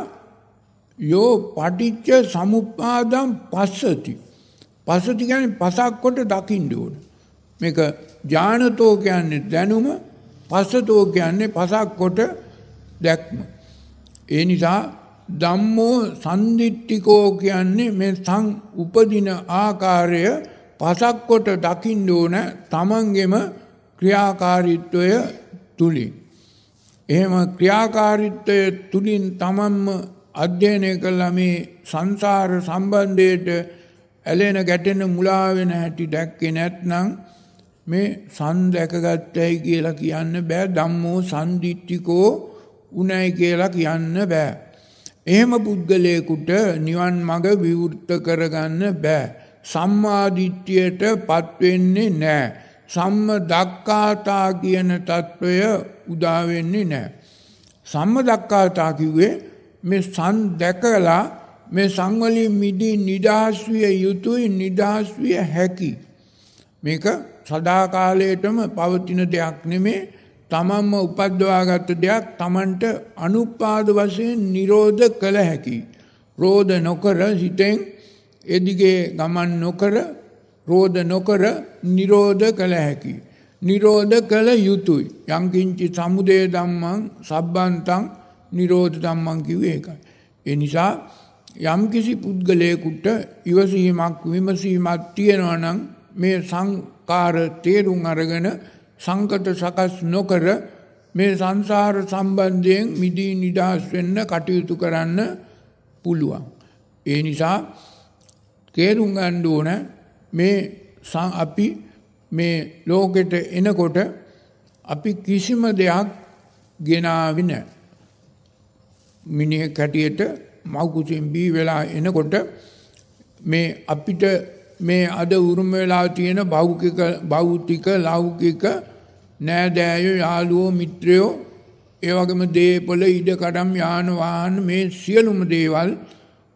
යෝ පටිච්ච සමුප්පාදම් පස්සති. පස්සති කියන්නේ පසක් කොට දකින්න ඕන. මේක ඥානතෝ කියන්නේ දැනුම පස්සතෝ කියන්නේ පසක් කොට දැක්ම. ඒ නිසා ධම්මෝ සන්දිට්ඨිකෝ කියන්නේ මේ සං උපදින ආකාරය පසක් කොට දකින්න ඕන තමන්ගෙම ක්‍රියාකාරීත්වය තුලින්. එහෙම ක්‍රියාකාරීත්වය තුලින් තමන්ම අධ්‍යයනය කළා මේ සංසාර සම්බන්ධයට ඇලෙන ගැටෙන මුලා වෙන හැටි දැක්කේ නැත්නම් මේ සන් දැකගත්තයි කියලා කියන්න බෑ ධම්මෝ සම්දිට්ඨිකෝ උණයි කියලා කියන්න බෑ. එහෙම පුද්ගලයෙකුට නිවන් මඟ විවෘත කරගන්න බෑ. සම්මාදිට්ඨියට පත්වෙන්නේ නෑ. සම්ම දක්කාතා කියන తত্ত্বය උදා වෙන්නේ නැහැ. සම්ම දක්කාතා කිව්වේ මේ සම් දැකලා මේ සංවලින් මිදී නිදහස් විය යුතුයි නිදහස් විය හැකි. මේක සදාකාලයටම පවතින දෙයක් නෙමේ. තමන්ම උපද්දවාගත් දෙයක් තමන්ට අනුපාද වශයෙන් නිරෝධ කළ හැකි. රෝධ නොකර හිතෙන් එදිගේ ගමන් නොකර රෝධ නොකර නිරෝධ කළ හැකි. නිරෝධ කළ යුතුයි. යංකින්චි සමුදය දම්මන් සබ්බන්තං නිරෝධ දම්මන් කිව්වේ ඒකයි. ඒ නිසා යම්කිසි පුද්ගලයෙකුට ඉවසීමක් විමසීමක් තියෙනවා නම් මේ සංකාර තේරුම් අරගෙන සංකත සකස් නොකර මේ සංසාර සම්බන්ධයෙන් මිදී නිදහස් වෙන්න කටයුතු කරන්න පුළුවන්. ඒ නිසා තේරුම් ගන්න ඕන මේ අපි මේ ලෝකෙට එනකොට අපි කිසිම දෙයක් ගෙනාවි නැහැ. මිනිහෙක් හැටියට මව්කුසෙන් බී වෙලා එනකොට මේ අපිට මේ අද උරුම වෙලා තියෙන භෞතික භෞතික ලෞකික නෑදෑයෝ යාළුවෝ මිත්‍රයෝ ඒ වගේම දේපොළ ඉඩ කඩම් යාන වාහන මේ සියලුම දේවල්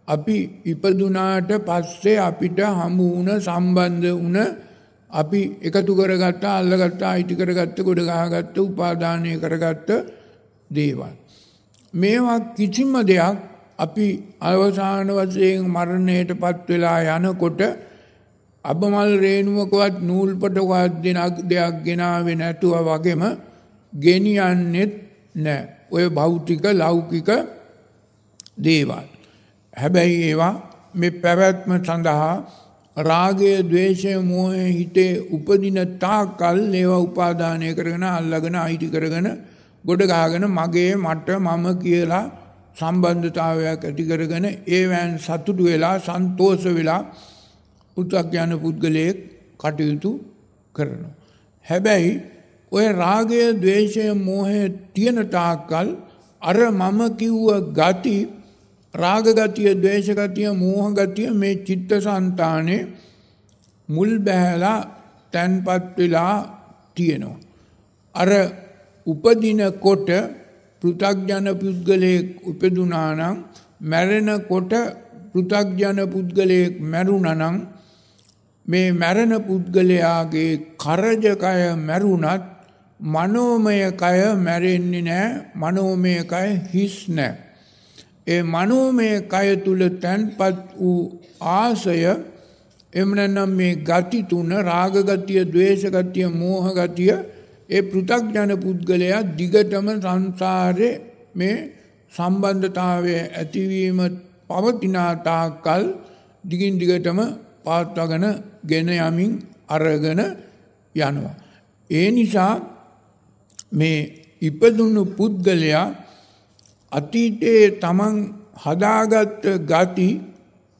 අපි ඉපදුනාට පස්සේ අපිට හමු වුණ සම්බන්ධ වුණ අපි එකතු කරගත්ත අල්ලගත්ත අයිති කරගත්ත ගොඩ ගහගත්ත උපාදානය කරගත්ත දේවල්. මේවා කිසිම දෙයක් අපි අවසාන වශයෙන් මරණයට පත් වෙලා යනකොට අබමල් රේණුවකවත් නූල්පටකවත් දෙනක් දෙයක් ගෙනාවේ නැතුව වගේම ගෙනියන්නෙත් නෑ. ඔය භෞතික ලෞකික දේවල්. හැබැයි ඒවා මේ පැවැත්ම සඳහා රාගය දවේශය මෝහය හිතේ උපදින තා කල් ඒවා උපාධානය කරගෙන අල්ලගෙන අයිටි කරගෙන ගොඩගාගෙන මගේ මට මම කියලා සම්බන්ධතාවයක් ඇති කරගෙන ඒවෑන් සතුටු වෙලා සන්තෝස වෙලා පුතක් යන පුද්ගලයෙක් කටයුතු කරනවා. හැබැයි ඔය රාගය දවේශය මෝහය තියෙන තාකල් අර මම කිව්ව ගති රාග ගතිය ද්වේෂ ගතිය මෝහ ගතිය මේ චිත්තසංතානේ මුල් බැහැලා තැන්පත් වෙලා තියෙනවා. අර උපදිනකොට පෘථග්ජන පුද්ගලයෙක් උපදුනා නම් මැරෙනකොට පෘථග්ජන පුද්ගලයෙක් මැරුණා නම් මේ මැරෙන පුද්ගලයාගේ කරජකය මැරුණත් මනෝමය කය මැරෙන්නේ නැහැ මනෝමය කය හිස් නැහැ ඒ මනෝමය කය තුල තැන්පත් වූ ආසය එමනම් මේ ගති තුන රාග ගතිය, ద్వේෂ ගතිය, මෝහ ගතිය ඒ පෘථග්ජන පුද්ගලයා දිගටම සංසාරේ මේ සම්බන්ධතාවය ඇතිවීම පවතින තාක්කල් දිගින් දිගටම පාත්වගෙන ගෙන යමින් අරගෙන යනවා. ඒ නිසා මේ ඉපදුණු පුද්ගලයා අතීතයේ තමන් හදාගත්ත ගති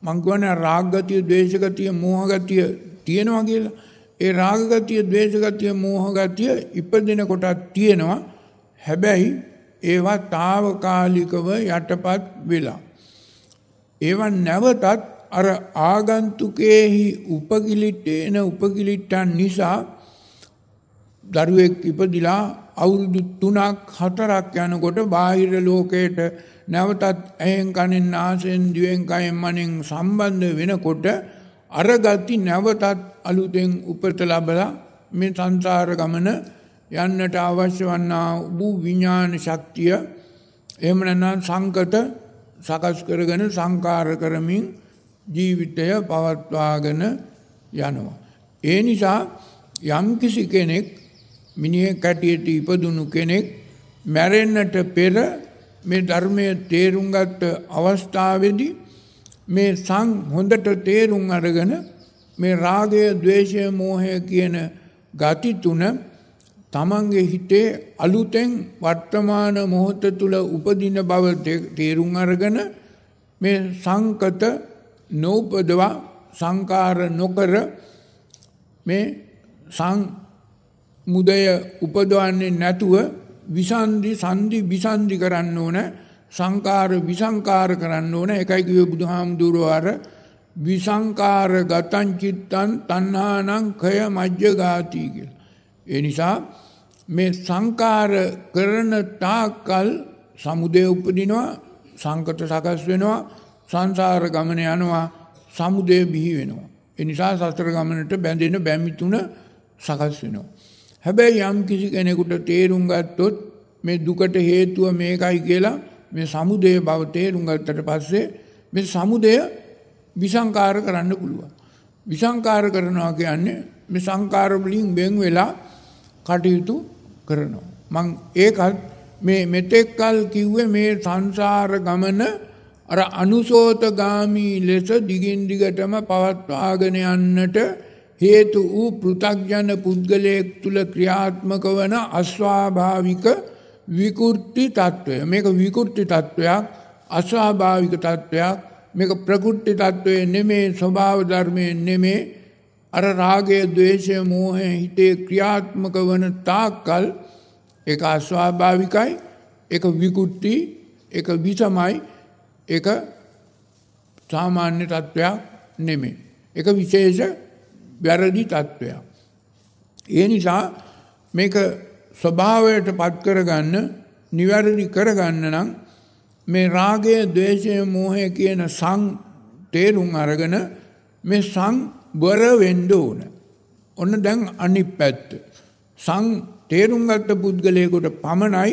මං කියන්නේ රාග ගතිය, ද්වේෂ ගතිය, මෝහ ගතිය තියෙනවා කියලා. ඒ රාග ගතිය, ද්වේෂ ගතිය, මෝහ ගතිය ඉපදින කොටක් තියෙනවා. හැබැයි ඒවා తాවකාලිකව යටපත් වෙලා. ඒවා නැවතත් අර ආගන්තුකේහි උපකිලිට එන උපකිලිට්ටන් නිසා දරුවෙක් ඉපදිලා අවුරුදු 3ක් 4ක් යනකොට බාහිර ලෝකයට නැවතත් ඇහෙන් කනෙන් නාසයෙන් දිවෙන් කයෙන් මනෙන් සම්බන්ධ වෙනකොට අර ගති නැවතත් අලුතෙන් උපත ලැබලා මේ සංසාර ගමන යන්නට අවශ්‍ය වන්නා වූ විඥාන ශක්තිය එහෙම නැත්නම් සංකත සකස් කරගෙන සංකාර කරමින් ජීවිතය පවත්වාගෙන යනවා. ඒ නිසා යම්කිසි කෙනෙක් මිනිහෙක් කැටියට ඉපදුණු කෙනෙක් මැරෙන්නට පෙර මේ ධර්මය තේරුම් ගත්ත අවස්ථාවේදී මේ සං හොඳට තේරුම් අරගෙන මේ රාගය, ద్వේෂය, මෝහය කියන ගති තුන තමන්ගේ හිතේ අලුතෙන් වර්තමාන මොහොත තුල උපදින බව තේරුම් අරගෙන මේ සංකත නෝපදවා සංකාර නොකර මේ සං මුදය උපදවන්නේ නැතුව විසන්ධි සන්ධි විසන්ධි කරන්න ඕන සංකාර විසංකාර කරන්න ඕන එකයි කිව්වේ බුදුහාමුදුරුවෝ අර විසංකාර ගතං චිත්තං තණ්හානං khය මජ්ජගාති කියලා. ඒ නිසා මේ සංකාර කරන තාක්කල් සමුදය උපදිනවා සංකත සකස් වෙනවා සංසාර ගමන යනවා සමුදය බිහි වෙනවා. ඒ නිසා සතර ගමනට බැඳෙන බැමි තුන සකස් වෙනවා. හැබැයි යම් කිසි කෙනෙකුට තේරුම් ගත්තොත් මේ දුකට හේතුව මේකයි කියලා මේ සමුදය බව තේරුම් ගත්තට පස්සේ මේ සමුදය විසංකාර කරන්න පුළුවන්. විසංකාර කරනවා කියන්නේ මේ සංකාර වලින් වෙන් වෙලා කටයුතු කරනවා. මං ඒකත් මේ මෙතෙක්කල් කිව්වේ මේ සංසාර ගමන අර අනුසෝතගාමී ලෙස දිගින් දිගටම පවත්වාගෙන යන්නට හේතු වූ පෘථග්ජන පුද්ගලයෙක් තුළ ක්‍රියාත්මක වන අස්වාභාවික විකෘති තත්ත්වය මේක විකෘති තත්ත්වයක් අස්වාභාවික තත්ත්වයක් මේක ප්‍රකෘති තත්ත්වය නෙමේ ස්වභාව ධර්මය නෙමේ. අර රාගය දවේශය මෝහය හිතේ ක්‍රියාත්මක වන තාක්කල් ඒ අස්වාභාවිකයි එක විකුට්ටි එක විසමයි එක සාමාන්‍ය තත්ත්වයක් නෙමේ. එක විශේෂ වැරදි තත්ත්වයක්. ඒ නිසා මේක ස්වභාවයට පත් කරගන්න නිවැරදි කරගන්න නම් මේ රාගය, ద్వේෂය, මෝහය කියන සං තේරුම් අරගෙන මේ සං බර වෙන්න ඕන. ඔන්න දැන් අනිත් පැත්ත. සං තේරුම් ගත්ත පුද්ගලයෙකුට පමණයි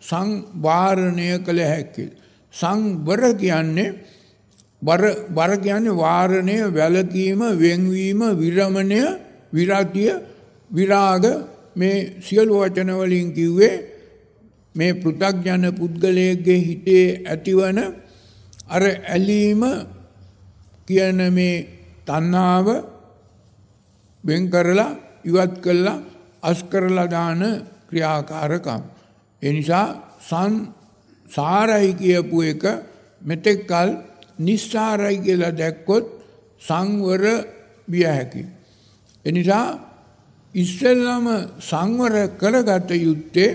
සං වාරණය කළ හැකි. සංවර කියන්නේ වර වර කියන්නේ වාරණය වැළකීම වෙන්වීම විරමණය විරතිය විරාග. මේ සියලු වචන වලින් කිව්වේ මේ පෘථග්ජන පුද්ගලයෙක්ගේ හිතේ ඇතිවන අර ඇලීම කියන මේ තණ්හාව වෙන් කරලා ඉවත් කළා අස් කරලා දාන ක්‍රියාකාරකම්. ඒ නිසා සන් සාරයි කියපු එක මෙතෙක් කල නිස්සාරයි කියලා දැක්කොත් සංවර විය හැකි. එනිසා ඉස්සෙල්ලම සංවර කරගත යුත්තේ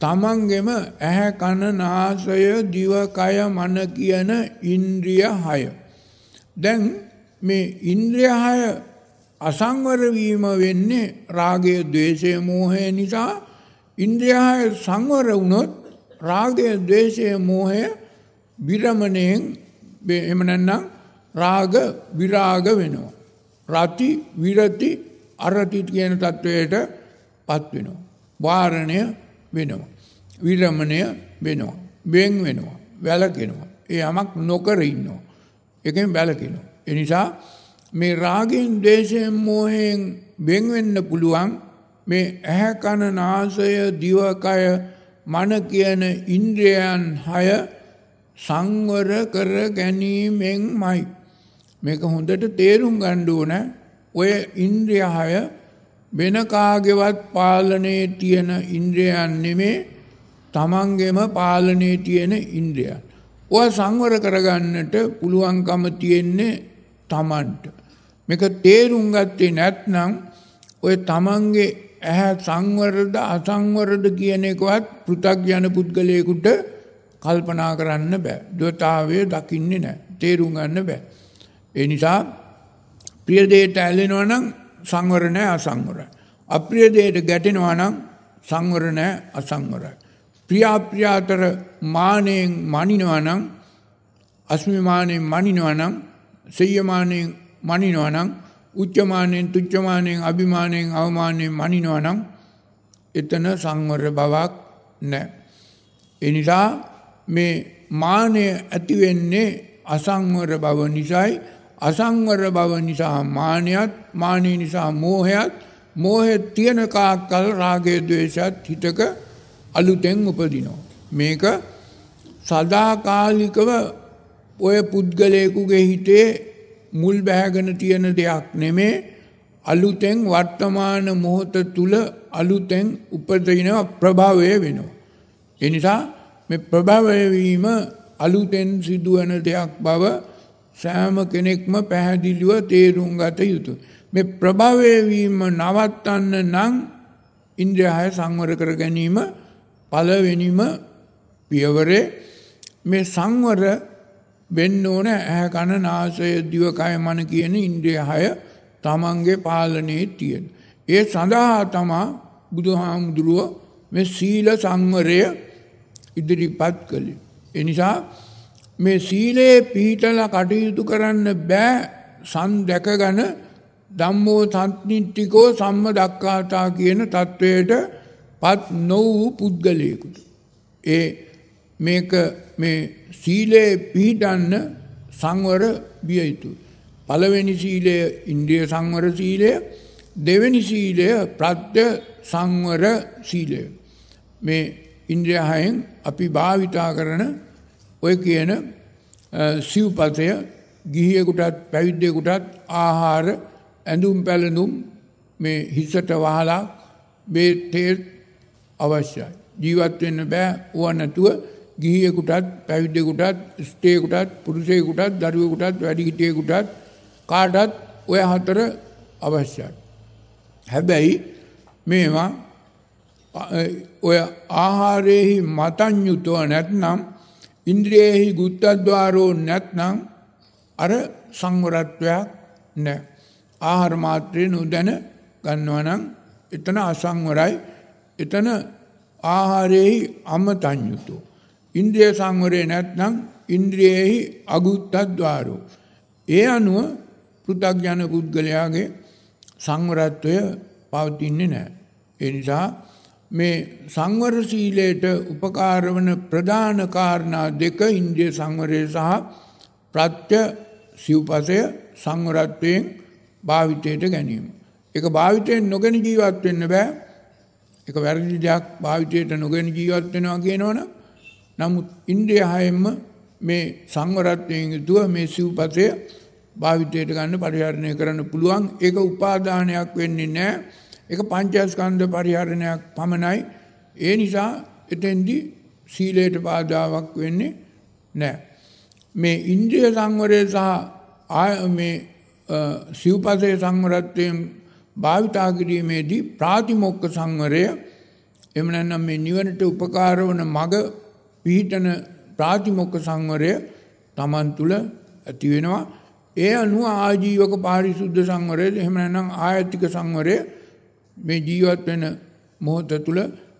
තමන්ගෙම ඇහැ කන නාසය දිවකය මන කියන ඉන්ද්‍රිය හය. දැන් මේ ඉන්ද්‍රිය හය අසංවර වීම වෙන්නේ රාගය ද්වේෂය මෝහය නිසා ඉන්ද්‍රිය හය සංවර වුණොත් රාගය ද්වේෂය මෝහය විරමණයෙන් එහෙම නැත්නම් රාග විරාග වෙනවා. රති විරති අරති කියන තත්වයට පත් වෙනවා. වාරණය වෙනවා. විරමණය වෙනවා. වෙන් වෙනවා. වැළකෙනවා. ඒ යමක් නොකර ඉන්නවා. ඒකෙන් වැළකෙනවා. ඒ නිසා මේ රාගෙන් ද්වේෂයෙන් මෝහයෙන් වෙන් වෙන්න පුළුවන් මේ ඇහැ කන නාසය දිවකය මන කියන ඉන්ද්‍රයන් හය සංවර කර ගැනීමෙන්මයි. මේක හොඳට තේරුම් ගන්න ඕන ඔය ඉන්ද්‍රිය හය වෙන කාගේවත් පාලනයේ තියෙන ඉන්ද්‍රයන් නෙමේ තමන්ගේම පාලනයේ තියෙන ඉන්ද්‍රයන්. ඔය සංවර කරගන්නට පුළුවන්කම තියෙන්නේ තමන්ට. මේක තේරුම් ගත්තේ නැත්නම් ඔය තමන්ගේ ඇහැ සංවරද අසංවරද කියන එකවත් පෘථග්ජන පුද්ගලයෙකුට කල්පනා කරන්න බෑ. දවතාවය දකින්නේ නැහැ. තේරුම් ගන්න බෑ. ඒ නිසා ප්‍රිය දෙයට ඇලෙනවා නම් සංවර නැහැ අසංවරයි. අප්‍රිය දෙයට ගැටෙනවා නම් සංවර නැහැ අසංවරයි. ප්‍රියාප්‍රිය අතර මානයෙන් මනිනවා නම් අස්මිමානයෙන් මනිනවා නම් සෙය්‍යමානයෙන් මනිනවා නම් උච්චමානයෙන් තුච්චමානයෙන් අභිමානයෙන් අවමානයෙන් මනිනවා නම් එතන සංවර බවක් නැහැ. ඒ නිසා මේ මානය ඇති වෙන්නේ අසංවර බව නිසායි අසංවර බව නිසා මානයත් මානය නිසා මෝහයත් මෝහය තියෙන කාක්කල් රාගය ද්වේෂත් හිතක අලුතෙන් උපදිනවා. මේක සදාකාලිකව ඔය පුද්ගලයෙකුගේ හිතේ මුල් බැහැගෙන තියෙන දෙයක් නෙමේ අලුතෙන් වර්තමාන මොහොත තුල අලුතෙන් උපදින ප්‍රභවය වෙනවා. ඒ නිසා මේ ප්‍රභවය වීම අලුතෙන් සිදුවන දෙයක් බව සෑම කෙනෙක්ම පැහැදිලිව තේරුම් ගත යුතුය. මේ ප්‍රභවය වීම නවත්තන්න නම් ඉන්ද්‍රියය සංවර කර ගැනීම පළවෙනිම පියවරේ මේ සංවර වෙන්න ඕන ඇහැ කන නාසය දිවකය මන කියන ඉන්ද්‍රිය හය තමන්ගේ පාලනයේ තියෙන. ඒ සඳහා තමා බුදුහාමුදුරුව මේ සීල සංවරය ඉදිරිපත් කළේ. එනිසා මේ සීලයේ පිහිටල කටයුතු කරන්න බෑ සන් දැකගන ධම්මෝ සත්නිට්ටිකෝ සම්ම දක්කාතා කියන තත්ත්වයට පත් නොවූ පුද්ගලයෙකුට. ඒ මේක මේ සීලයේ පිහිටන්න සංවර විය යුතු. පළවෙනි සීලය ඉන්ද්‍රිය සංවර සීලය දෙවැනි සීලය ප්‍රත්‍ය සංවර සීලය. මේ ඉන්ද්‍රියහයෙන් අපි භාවිතා කරන ඔය කියන සිව්පතය ගිහියෙකුටත් පැවිද්දෙකුටත් ආහාර ඇඳුම් පැළඳුම් මේ හිසට වහලා මේ තේ අවශ්‍යයි. ජීවත් වෙන්න බෑ ඕව නැතුව ගිහියෙකුටත් පැවිද්දෙකුටත් ස්ත්‍රියෙකුටත් පුරුෂයෙකුටත් දරුවෙකුටත් වැඩිහිටියෙකුටත් කාටත් ඔය හතර අවශ්‍යයි. හැබැයි මේවා ඔය ආහාරයෙහි මතඤ්‍යුතව නැත්නම් ඉන්ද්‍රියෙහි ගුත්තද්වාරෝ නැත්නම් අර සංවරත්වයක් නැහැ. ආහාර මාත්‍රේ නොදැන ගන්නවා නම් එතන අසංවරයි. එතන ආහාරයෙහි අමතඤ්‍යුතෝ. ඉන්ද්‍රිය සංවරය නැත්නම් ඉන්ද්‍රියෙහි අගුත්තද්වාරෝ. ඒ අනුව පෘථග්ජන පුද්ගලයාගේ සංවරත්වය පවතින්නේ නැහැ. ඒ නිසා මේ සංවර සීලයට උපකාර වන ප්‍රධාන කාරණා දෙක ඉන්ද්‍රිය සංවරය සහ ප්‍රත්‍ය සිව්පසය සංවරත්වයෙන් භාවිතයට ගැනීම. ඒක භාවිතයෙන් නොගෙන ජීවත් වෙන්න බෑ. ඒක වැරදි දෙයක් භාවිතයට නොගෙන ජීවත් වෙනවා කියනවනම් නමුත් ඉන්ද්‍රිය හයෙන්ම මේ සංවරත්වයෙන් යුතුව මේ සිව්පසය භාවිතයට ගන්න පරිහරණය කරන්න පුළුවන්. ඒක උපාදානයක් වෙන්නේ නැහැ. ඒක පංචස්කන්ධ පරිහරණයක් පමණයි. ඒ නිසා එතෙන්දී සීලයට බාධාවක් වෙන්නේ නැහැ. මේ ඉන්ද්‍රිය සංවරය සහ මේ සිව්පසේ සංවරත්වයෙන් භාවිතා කිරීමේදී ප්‍රාතිමොක්ක සංවරය එම නැත්නම් මේ නිවනට උපකාර වන මඟ පිහිටන ප්‍රාතිමොක්ක සංවරය Taman තුල ඇති වෙනවා. ඒ අනුව ආජීවක පාරිශුද්ධ සංවරය එහෙම නැත්නම් ආයතික සංවරය මේ ජීවත් වෙන මොහොත තුල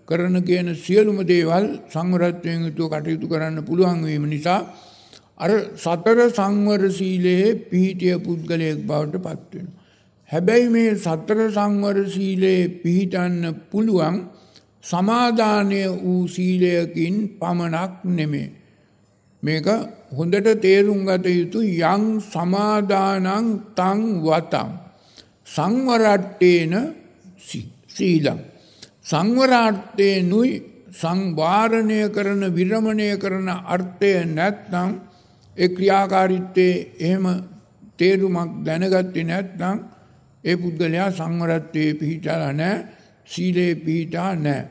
කරන කියන සියලුම දේවල් සංවරත්වයෙන් යුතුව කටයුතු කරන්න පුළුවන් වීම නිසා අර සතර සංවර සීලයේ පිහිටිය පුද්ගලයෙක් බවට පත් වෙනවා. හැබැයි මේ සතර සංවර සීලයේ පිහිටන්න පුළුවන් සමාදානය වූ සීලයකින් පමණක් නෙමේ. මේක හොඳට තේරුම් ගත යුතු යං සමාදානං තං වතං සංවරට්ටේන සීලං. සංවරාර්ථේනුයි සංවාරණය කරන විරමණය කරන අර්ථය නැත්නම් ඒ ක්‍රියාකාරීත්වයේ එහෙම තේරුමක් දැනගත්තේ නැත්නම් ඒ පුද්ගලයා සංවරත්වයේ පිහිටලා නැහැ සීලේ පිහිටා නැහැ.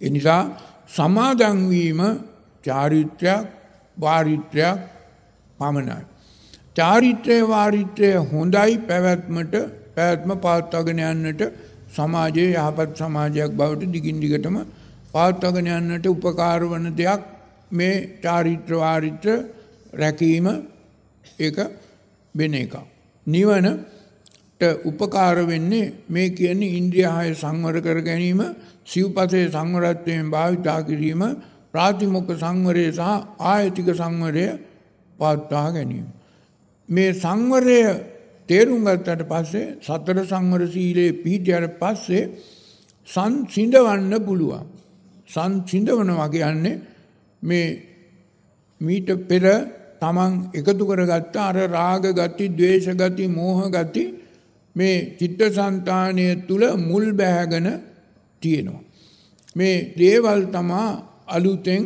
ඒ නිසා සමාදන් වීම චාරිත්‍රයක් වාරිත්‍රයක් පමණයි. චාරිත්‍රය වාරිත්‍රය හොඳයි පැවැත්මට පැවැත්ම පවත්වාගෙන යන්නට සමාජයේ යහපත් සමාජයක් බවට දිගින් දිගටම පවත්වාගෙන යන්නට උපකාර වන දෙයක් මේ චාරිත්‍ර වාරිත්‍ර රැකීම ඒක වෙන එකක්. නිවන උපකාර වෙන්නේ මේ කියන්නේ ඉන්ද්‍රිය හය සංවර කර ගැනීම සිව්පසේ සංවරත්වයෙන් භාවිතා කිරීම ප්‍රාතිමොක්ඛ සංවරය සහ ආයතික සංවරය පවත්වා ගැනීම. මේ සංවරය තේරුම් ගත්තට පස්සේ සතර සංවර සීලයේ පිහිටියට පස්සේ සංසිඳවන්න පුළුවන්. සංසිඳවනවා කියන්නේ මේ මීට පෙර තමන් එකතු කරගත්ත අර රාග ගති, ද්වේෂ ගති, මෝහ ගති මේ චිත්තසංතානය තුල මුල් බැහැගෙන තියෙනවා. මේ දේවල් තමා අලුතෙන්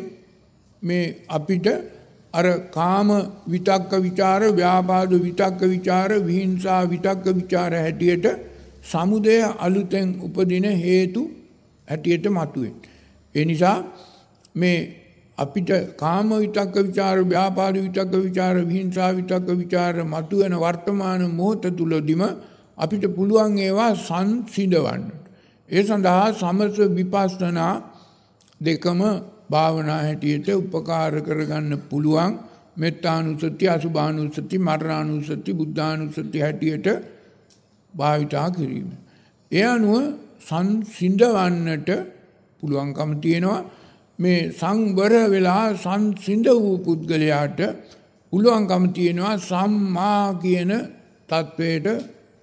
මේ අපිට අර කාම විතක්ක ਵਿਚාර ව්‍යාපාද විතක්ක ਵਿਚාර විහිංසා විතක්ක ਵਿਚාර හැටියට සමුදය අලුතෙන් උපදින හේතු හැටියට මතුවේ. ඒ නිසා මේ අපිට කාම විතක්ක ਵਿਚාර ව්‍යාපාද විතක්ක ਵਿਚාර විහිංසා විතක්ක ਵਿਚාර මතුවෙන වර්තමාන මොහොත තුලදීම අපිට පුළුවන් ඒවා සංසිඳවන්න. ඒ සඳහා සමස විපස්සනා දෙකම භාවනා හැටියට උපකාර කරගන්න පුළුවන් මෙත්තානුසති අසුභානුසති මරණානුසති බුද්ධානුසති හැටියට භාවිතා කිරීම. ඒ අනුව සංසිඳවන්නට පුළුවන්කම තියෙනවා මේ සංවර වෙලා සංසිඳ වූ පුද්ගලයාට පුළුවන්කම තියෙනවා සම්මා කියන තත්වයට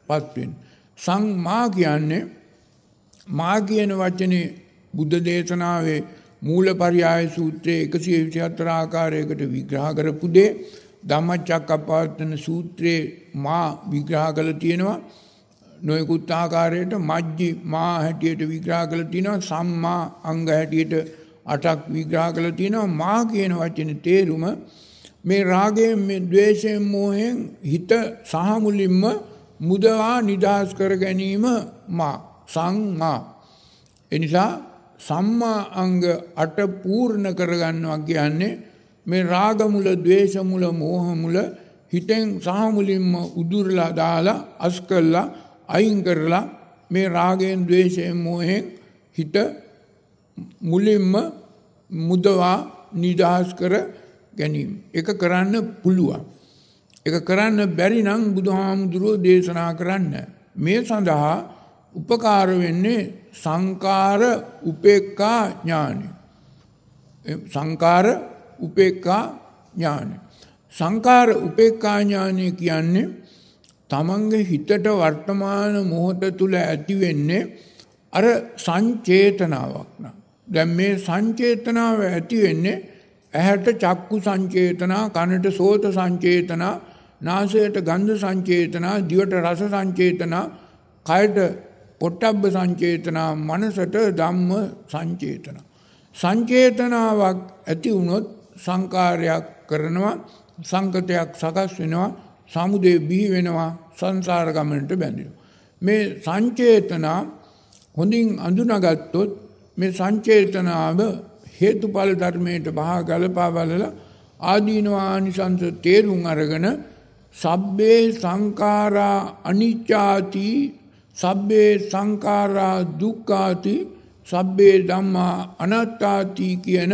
පත්වෙන්. සංමා කියන්නේ මා කියන වචනේ බුද්ධ දේශනාවේ මූල පරියාය සූත්‍රයේ එකසිය විසිහත්තර ආකාරයකට විග්‍රහ කරපු දේ ධම්මචක්කපවත්තන සූත්‍රයේ මා විග්‍රහ කළ තියෙනවා. නොයෙකුත් ආකාරයට මජ්ජි මා හැටියට විග්‍රහ කළ තියෙනවා. සම්මා අංග හැටියට අටක් විග්‍රහ කළ තියෙනවා. මා කියන වචනේ තේරුම මේ රාගයෙන් මේ ද්වේෂයෙන් මෝහයෙන් හිත සහ මුලින්ම මුදවා නිදහස් කර ගැනීම මා සංමා එනිසා සම්මා අංග 8 පූර්ණ කරගන්නවා කියන්නේ මේ රාග මුල, ద్వේෂ මුල, මෝහ මුල හිතෙන් සාමුලින්ම උදුරලා දාලා අස් කළා අයින් කරලා මේ රාගයෙන්, ద్వේෂයෙන්, මෝහෙන් හිත මුලින්ම මුදවා නිදහස් කර ගැනීම. ඒක කරන්න පුළුවන්. ඒක කරන්න බැරි නම් බුදුහාමුදුරුවෝ දේශනා කරන්න. මේ සඳහා උපකාර වෙන්නේ සංකාර උපේක්ඛා ඥානෙ. සංකාර උපේක්ඛා ඥානෙ. සංකාර උපේක්ඛා ඥානෙ කියන්නේ තමන්ගේ හිතට වර්තමාන මොහොත තුල ඇති වෙන්නේ අර සංචේතනාවක් නා. දැන් මේ සංචේතනාව ඇති වෙන්නේ ඇහැට චක්කු සංචේතනා, කනට සෝත සංචේතනා, නාසයට ගන්ධ සංචේතනා, දිවට රස සංචේතනා, කයට පොට්ටබ්බ සංචේතනා මනසට ධම්ම සංචේතන. සංචේතනාවක් ඇති වුණොත් සංකාරයක් කරනවා සංකතයක් සකස් වෙනවා සමුදේ බිහි වෙනවා සංසාර ගමනට බැඳෙනවා. මේ සංචේතනා හොඳින් අඳුනගත්තොත් මේ සංචේතනාව හේතුඵල ධර්මයට බහා ගලපා බලලා ආදීනවානිසංස තේරුම් අරගෙන සබ්බේ සංකාරා අනිච්චාති සබ්බේ සංකාරා දුක්ඛාති සබ්බේ ධම්මා අනාත්තාති කියන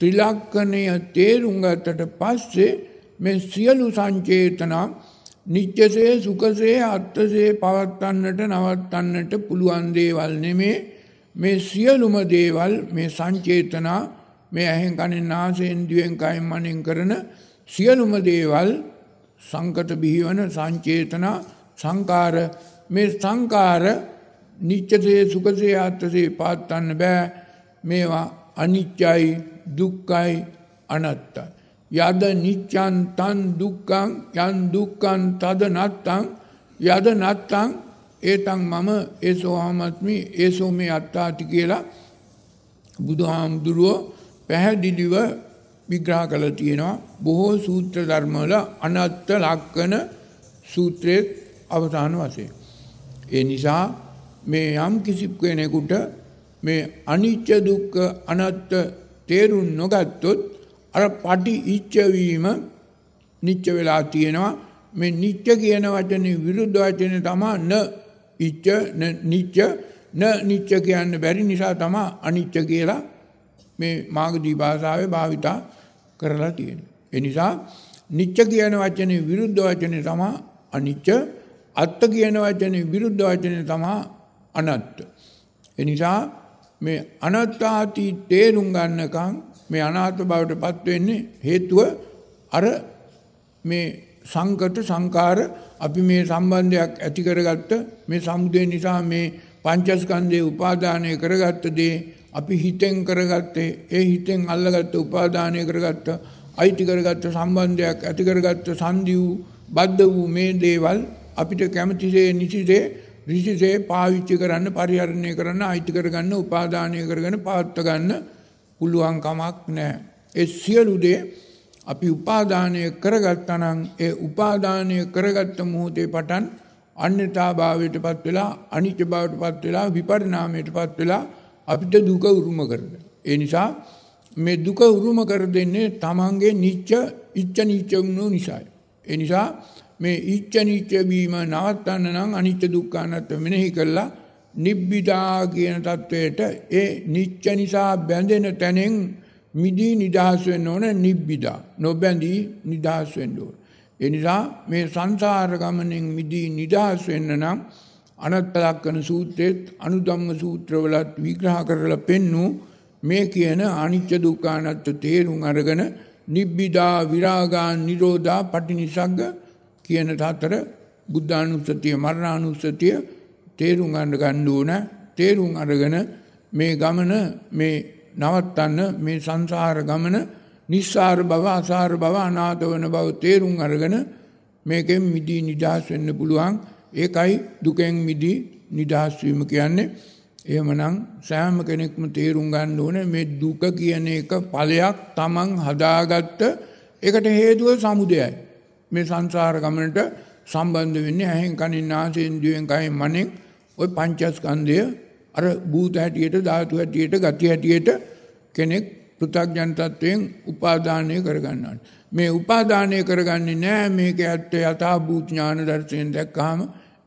ත්‍රිලක්ෂණය තේරුම් ගත්තට පස්සේ මේ සියලු සංචේතනා නිත්‍යසේ සුඛසේ අත්ථසේ පවත්වන්නට නවත්තන්නට පුළුවන් දේවල් නෙමේ. මේ සියලුම දේවල් මේ සංචේතනා මේ ඇහෙන් කනෙන් නාසයෙන් දිවෙන් කයෙන් මනෙන් කරන සියලුම දේවල් සංකත බිහිවන සංචේතනා සංකාර මේ සංකාර නිච්චසේ සුඛසේ ආත්මසේ පාත්තන්න බෑ. මේවා අනිච්චයි දුක්ඛයි අනත්තයි. යද නිච්ඡන් තන් දුක්ඛං යන් දුක්ඛං තද නත්තං යද නත්තං ඒතං මම ඒසෝ ආමත්මි ඒසෝ මේ අත්තාති කියලා බුදුහාමුදුරුවෝ පැහැදිලිව විග්‍රහ කළ තියෙනවා. බොහෝ සූත්‍ර ධර්මවල අනත්ත ලක්කන සූත්‍රයේ අවසාන වශයෙන්. ඒ නිසා මේ යම් කිසි කෙනෙකුට මේ අනිච්ච දුක්ඛ අනත්ත තේරුම් නොගත්තොත් අර පටි ඉච්ඡ වීම නිච්ච වෙලා තියෙනවා මේ නිච්ච කියන වචනේ විරුද්ධ වචනේ තමයි න ඉච්ඡ න නිච්ච න නිච්ච කියන්න බැරි නිසා තමයි අනිච්ච කියලා මේ මාගදී භාෂාවේ භාවිතා කරලා තියෙන්නේ. ඒ නිසා නිච්ච කියන වචනේ විරුද්ධ වචනේ තමයි අනිච්ච අත්ත කියන වචනේ විරුද්ධ වචනේ තමයි අනත්ත. ඒ නිසා මේ අනත්තාති තේරුම් ගන්නකම් මේ අනාත්ම බවට පත් වෙන්නේ හේතුව අර මේ සංකත සංකාර අපි මේ සම්බන්ධයක් ඇති කරගත්ත මේ සමුදය නිසා මේ පංචස්කන්ධයේ උපාදානය කරගත්ත දේ අපි හිතෙන් කරගත්තේ ඒ හිතෙන් අල්ලගත්ත උපාදානය කරගත්ත අයිති කරගත්ත සම්බන්ධයක් ඇති කරගත්ත සංදි වූ බද්ධ වූ මේ දේවල් අපිට කැමතිසේ නිසිසේ ඍෂිසේ පාවිච්චි කරන්න පරිහරණය කරන්න අයිති කරගන්න උපාදානය කරගෙන පවත්ව ගන්න පුළුවන් කමක් නැහැ. ඒ සියලු දේ අපි උපාදානය කරගත්තා නම් ඒ උපාදානය කරගත්ත මොහොතේ පටන් අන්‍යතාභාවයට පත් වෙලා අනිත්‍ය බවට පත් වෙලා විපරිණාමයට පත් වෙලා අපිට දුක උරුම කරගන්න. ඒ නිසා මේ දුක උරුම කර දෙන්නේ තමන්ගේ නිච්ච ඉච්ඡ නිච්ච වුණු නිසායි. ඒ නිසා මේ ඉච්ඡනිච්ච වීම නවත්තන්න නම් අනිත්‍ය දුක්ඛ අනාත්ම මෙනෙහි කළා. නිබ්බිදා කියන தത്വයට ඒ නිච්ච නිසා බැඳෙන තැනෙන් මිදී නිදහස් වෙන්න ඕන නිබ්බිදා. නොබැඳී නිදහස් වෙන්න ඕන. ඒ නිසා මේ සංසාර ගමනෙන් මිදී නිදහස් වෙන්න නම් අනත්තලක්කන සූත්‍රෙත් අනුධම්ම සූත්‍රවලත් විග්‍රහ කරලා පෙන්නු. මේ කියන අනිච්ච දුක්ඛ අනාත්ම තේරුම් අරගෙන නිබ්බිදා විරාගා නිරෝධා පටිනිසග්ග කියන හතර බුද්ධානුස්සතිය මරණානුස්සතිය තේරුම් ගන්න ගන්න ඕන. තේරුම් අරගෙන මේ ගමන මේ නවත්තන්න මේ සංසාර ගමන නිස්සාර බව අසාර බව අනාථ වන බව තේරුම් අරගෙන මේකෙන් මිදී නිදහස් වෙන්න පුළුවන්. ඒකයි දුකෙන් මිදී නිදහස් වීම කියන්නේ. එහෙමනම් සෑම කෙනෙක්ම තේරුම් ගන්න ඕනේ මේ දුක කියන එක ඵලයක් Taman හදාගත්ත ඒකට හේතුව සමුදයයි. මේ සංසාර ගමනට සම්බන්ධ වෙන්නේ ඇහෙන් කනින් නාසයෙන් දිවෙන් කයෙන් මනෙන් ওই පංචස්කන්ධය අර භූත හැටියට ධාතු හැටියට ගති හැටියට කෙනෙක් පෘථග්ජන තත්වයෙන් උපාදානය කරගන්නවා. මේ උපාදානය කරගන්නේ නෑ මේක ඇත්ත යථා භූත ඥාන දර්ශයෙන් දැක්කහම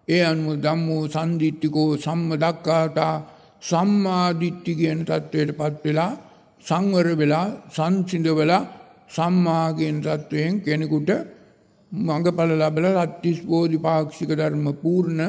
ඒ අනුව ධම්මෝ සම්දිත්තිකෝ සම්ම දක්ඛාතා සම්මාදිට්ඨි කියන තත්වයට පත් වෙලා සංවර වෙලා සංසිඳ වෙලා සම්මා කියන තත්වයෙන් කෙනෙකුට මඟඵල ලැබලා සත්‍තිස් බෝධිපාක්ෂික ධර්ම පූර්ණ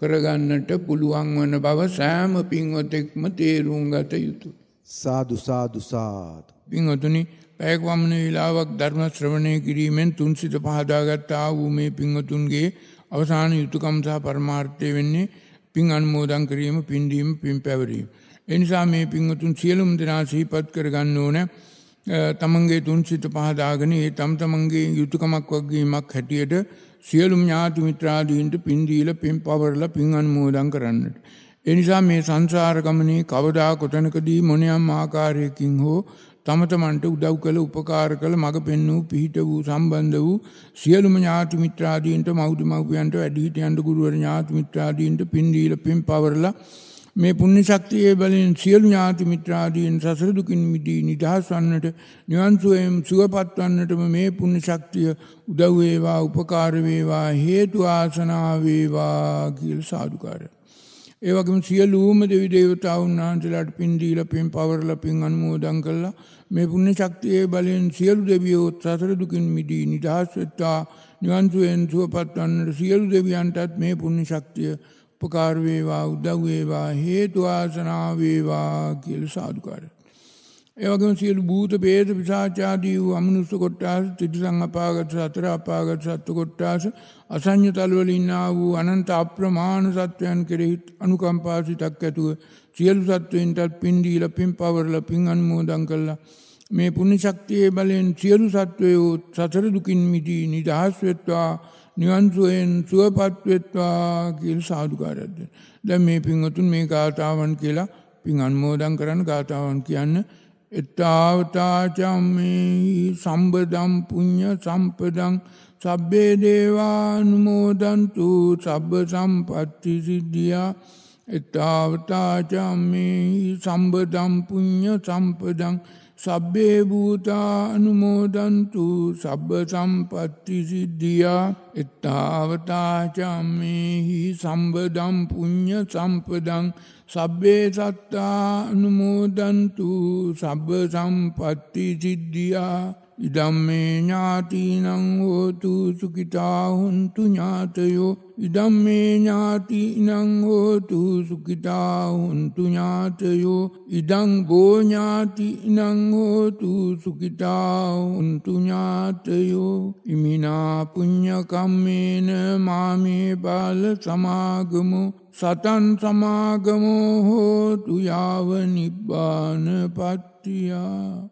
කරගන්නට පුළුවන් වන බව සෑම පින්වතෙක්ම තේරුම් ගත යුතුය. සාදු සාදු සාදු. පින්වතුනි පැයක් වමන වේලාවක් ධර්ම ශ්‍රවණය කිරීමෙන් තුන් සිත පහදාගත් ආ වූ මේ පින්වතුන්ගේ අවසාන යුතුයකම් සහ පරමාර්ථය වෙන්නේ පින් අනුමෝදන් කිරීම, පින් දීම, පින් පැවරීම. ඒ නිසා මේ පින්වතුන් සියලුම දෙනා සිහිපත් කරගන්න ඕනේ. තමන්ගේ තුන් සිත පහදාගෙන ඒ තම තමන්ගේ යුතුයකමක් වගේමක් හැටියට සියලුම ඥාති මිත්‍රාදීන්ට පින් දීලා පින් පවරලා පින් අනුමෝදන් කරන්නට. ඒ නිසා මේ සංසාර ගමනේ කවදා කොතනකදී මොනියම් ආකාරයකින් හෝ තම තමන්ට උදව් කළ උපකාර කළ මඟ පෙන්වූ පිහිට වූ සම්බන්ධ වූ සියලුම ඥාති මිත්‍රාදීන්ට මව්දි මව්පියන්ට වැඩිහිටියන්ට ගුරුවර ඥාති මිත්‍රාදීන්ට පින් දීලා පින් පවරලා මේ පුණ්‍ය ශක්තියේ බලෙන් සියලු ඥාති මිත්‍රාදීන් සසර දුකින් මිදී නිදහස් වන්නට නිවන් සුවයෙන් සුවපත් වන්නටම මේ පුණ්‍ය ශක්තිය උදව් වේවා උපකාර වේවා හේතු ආසනාව වේවා කියලා සාදුකාරය. ඒ වගේම සියලුම දෙවි දේවතාවුන් වහන්සේලාට පින් දීලා පින් පවරලා පින් අනුමෝදන් කළා මේ පුණ්‍ය ශක්තියේ බලෙන් සියලු දෙවියෝ සසර දුකින් මිදී නිදහස් වෙත්වා නිවන් සුවයෙන් සුවපත් වන්නට සියලු දෙවියන්ටත් මේ පුණ්‍ය ශක්තිය උපකාර වේවා උදව් වේවා හේතු ආසනා වේවා කියලා සාදුකාරය. ඒ වගේම සියලු භූත ભેද පිසාචාදී වූ අමනුෂ්‍ය කොට්ටාස ත්‍රිසං අපාගත සතර අපාගත සත්ව කොට්ටාස අසඤ්ඤ තල වල ඉන්නා වූ අනන්ත අප්‍රමාණ සත්වයන් කෙරෙහි අනුකම්පා සිතක් ඇතුව සියලු සත්වයින්ටත් පින් දීලා පින් පවරලා පින් අනුමෝදන් කළා මේ පුණ්‍ය ශක්තියේ බලෙන් සියලු සත්වයෝ සතර දුකින් මිදී නිදහස් වෙත්වා නිවන්සුවෙන් සුවපත්වෙත්වා කියල් සාධකාරයක්ද. දැ මේ පින්වතුන් මේ ගාථාවන් කියලා පින් අන්මෝදන් කරන්න ගාථාවන් කියන්න එත්තාවතාචම්මේ සම්බදම් පුං්ඥ සම්පදං සබ්බේ දේවානුමෝදන්තු සබ්බ සම්පත්ති සිද්ධියා එත්තාවතාචම්මේ සම්බදම් පුං්ඥ සම්පදං සබ්බේ භූතා අනුමෝදන්තු සබ්බ සම්පත්ති සිද්ධියා. එත්තාවතාචම්මේහි සම්බදම් පුඤ්ඤ සම්පදං. සබ්බේ සත්තා අනුමෝදන්තු සබ්බ සම්පත්ති සිද්ධියා. ඉදම්මේ ඥාතිනං හෝතු සුකිතා හුන්තු ඥාතයෝ. ඉදම්මේ ඥාතිනං හෝතු සුකිතා හුන්තු ඥාතයෝ. ඉදං බෝඥාතිනං හෝතු සුකිතා හුන්තු ඥාතයෝ. ඉමිනා පුඤ්ඤකම්මේන මාමේ බාල සමාගමු. සතන් සමාගමෝ හෝතු යාව නිබ්බාන පත්තියා.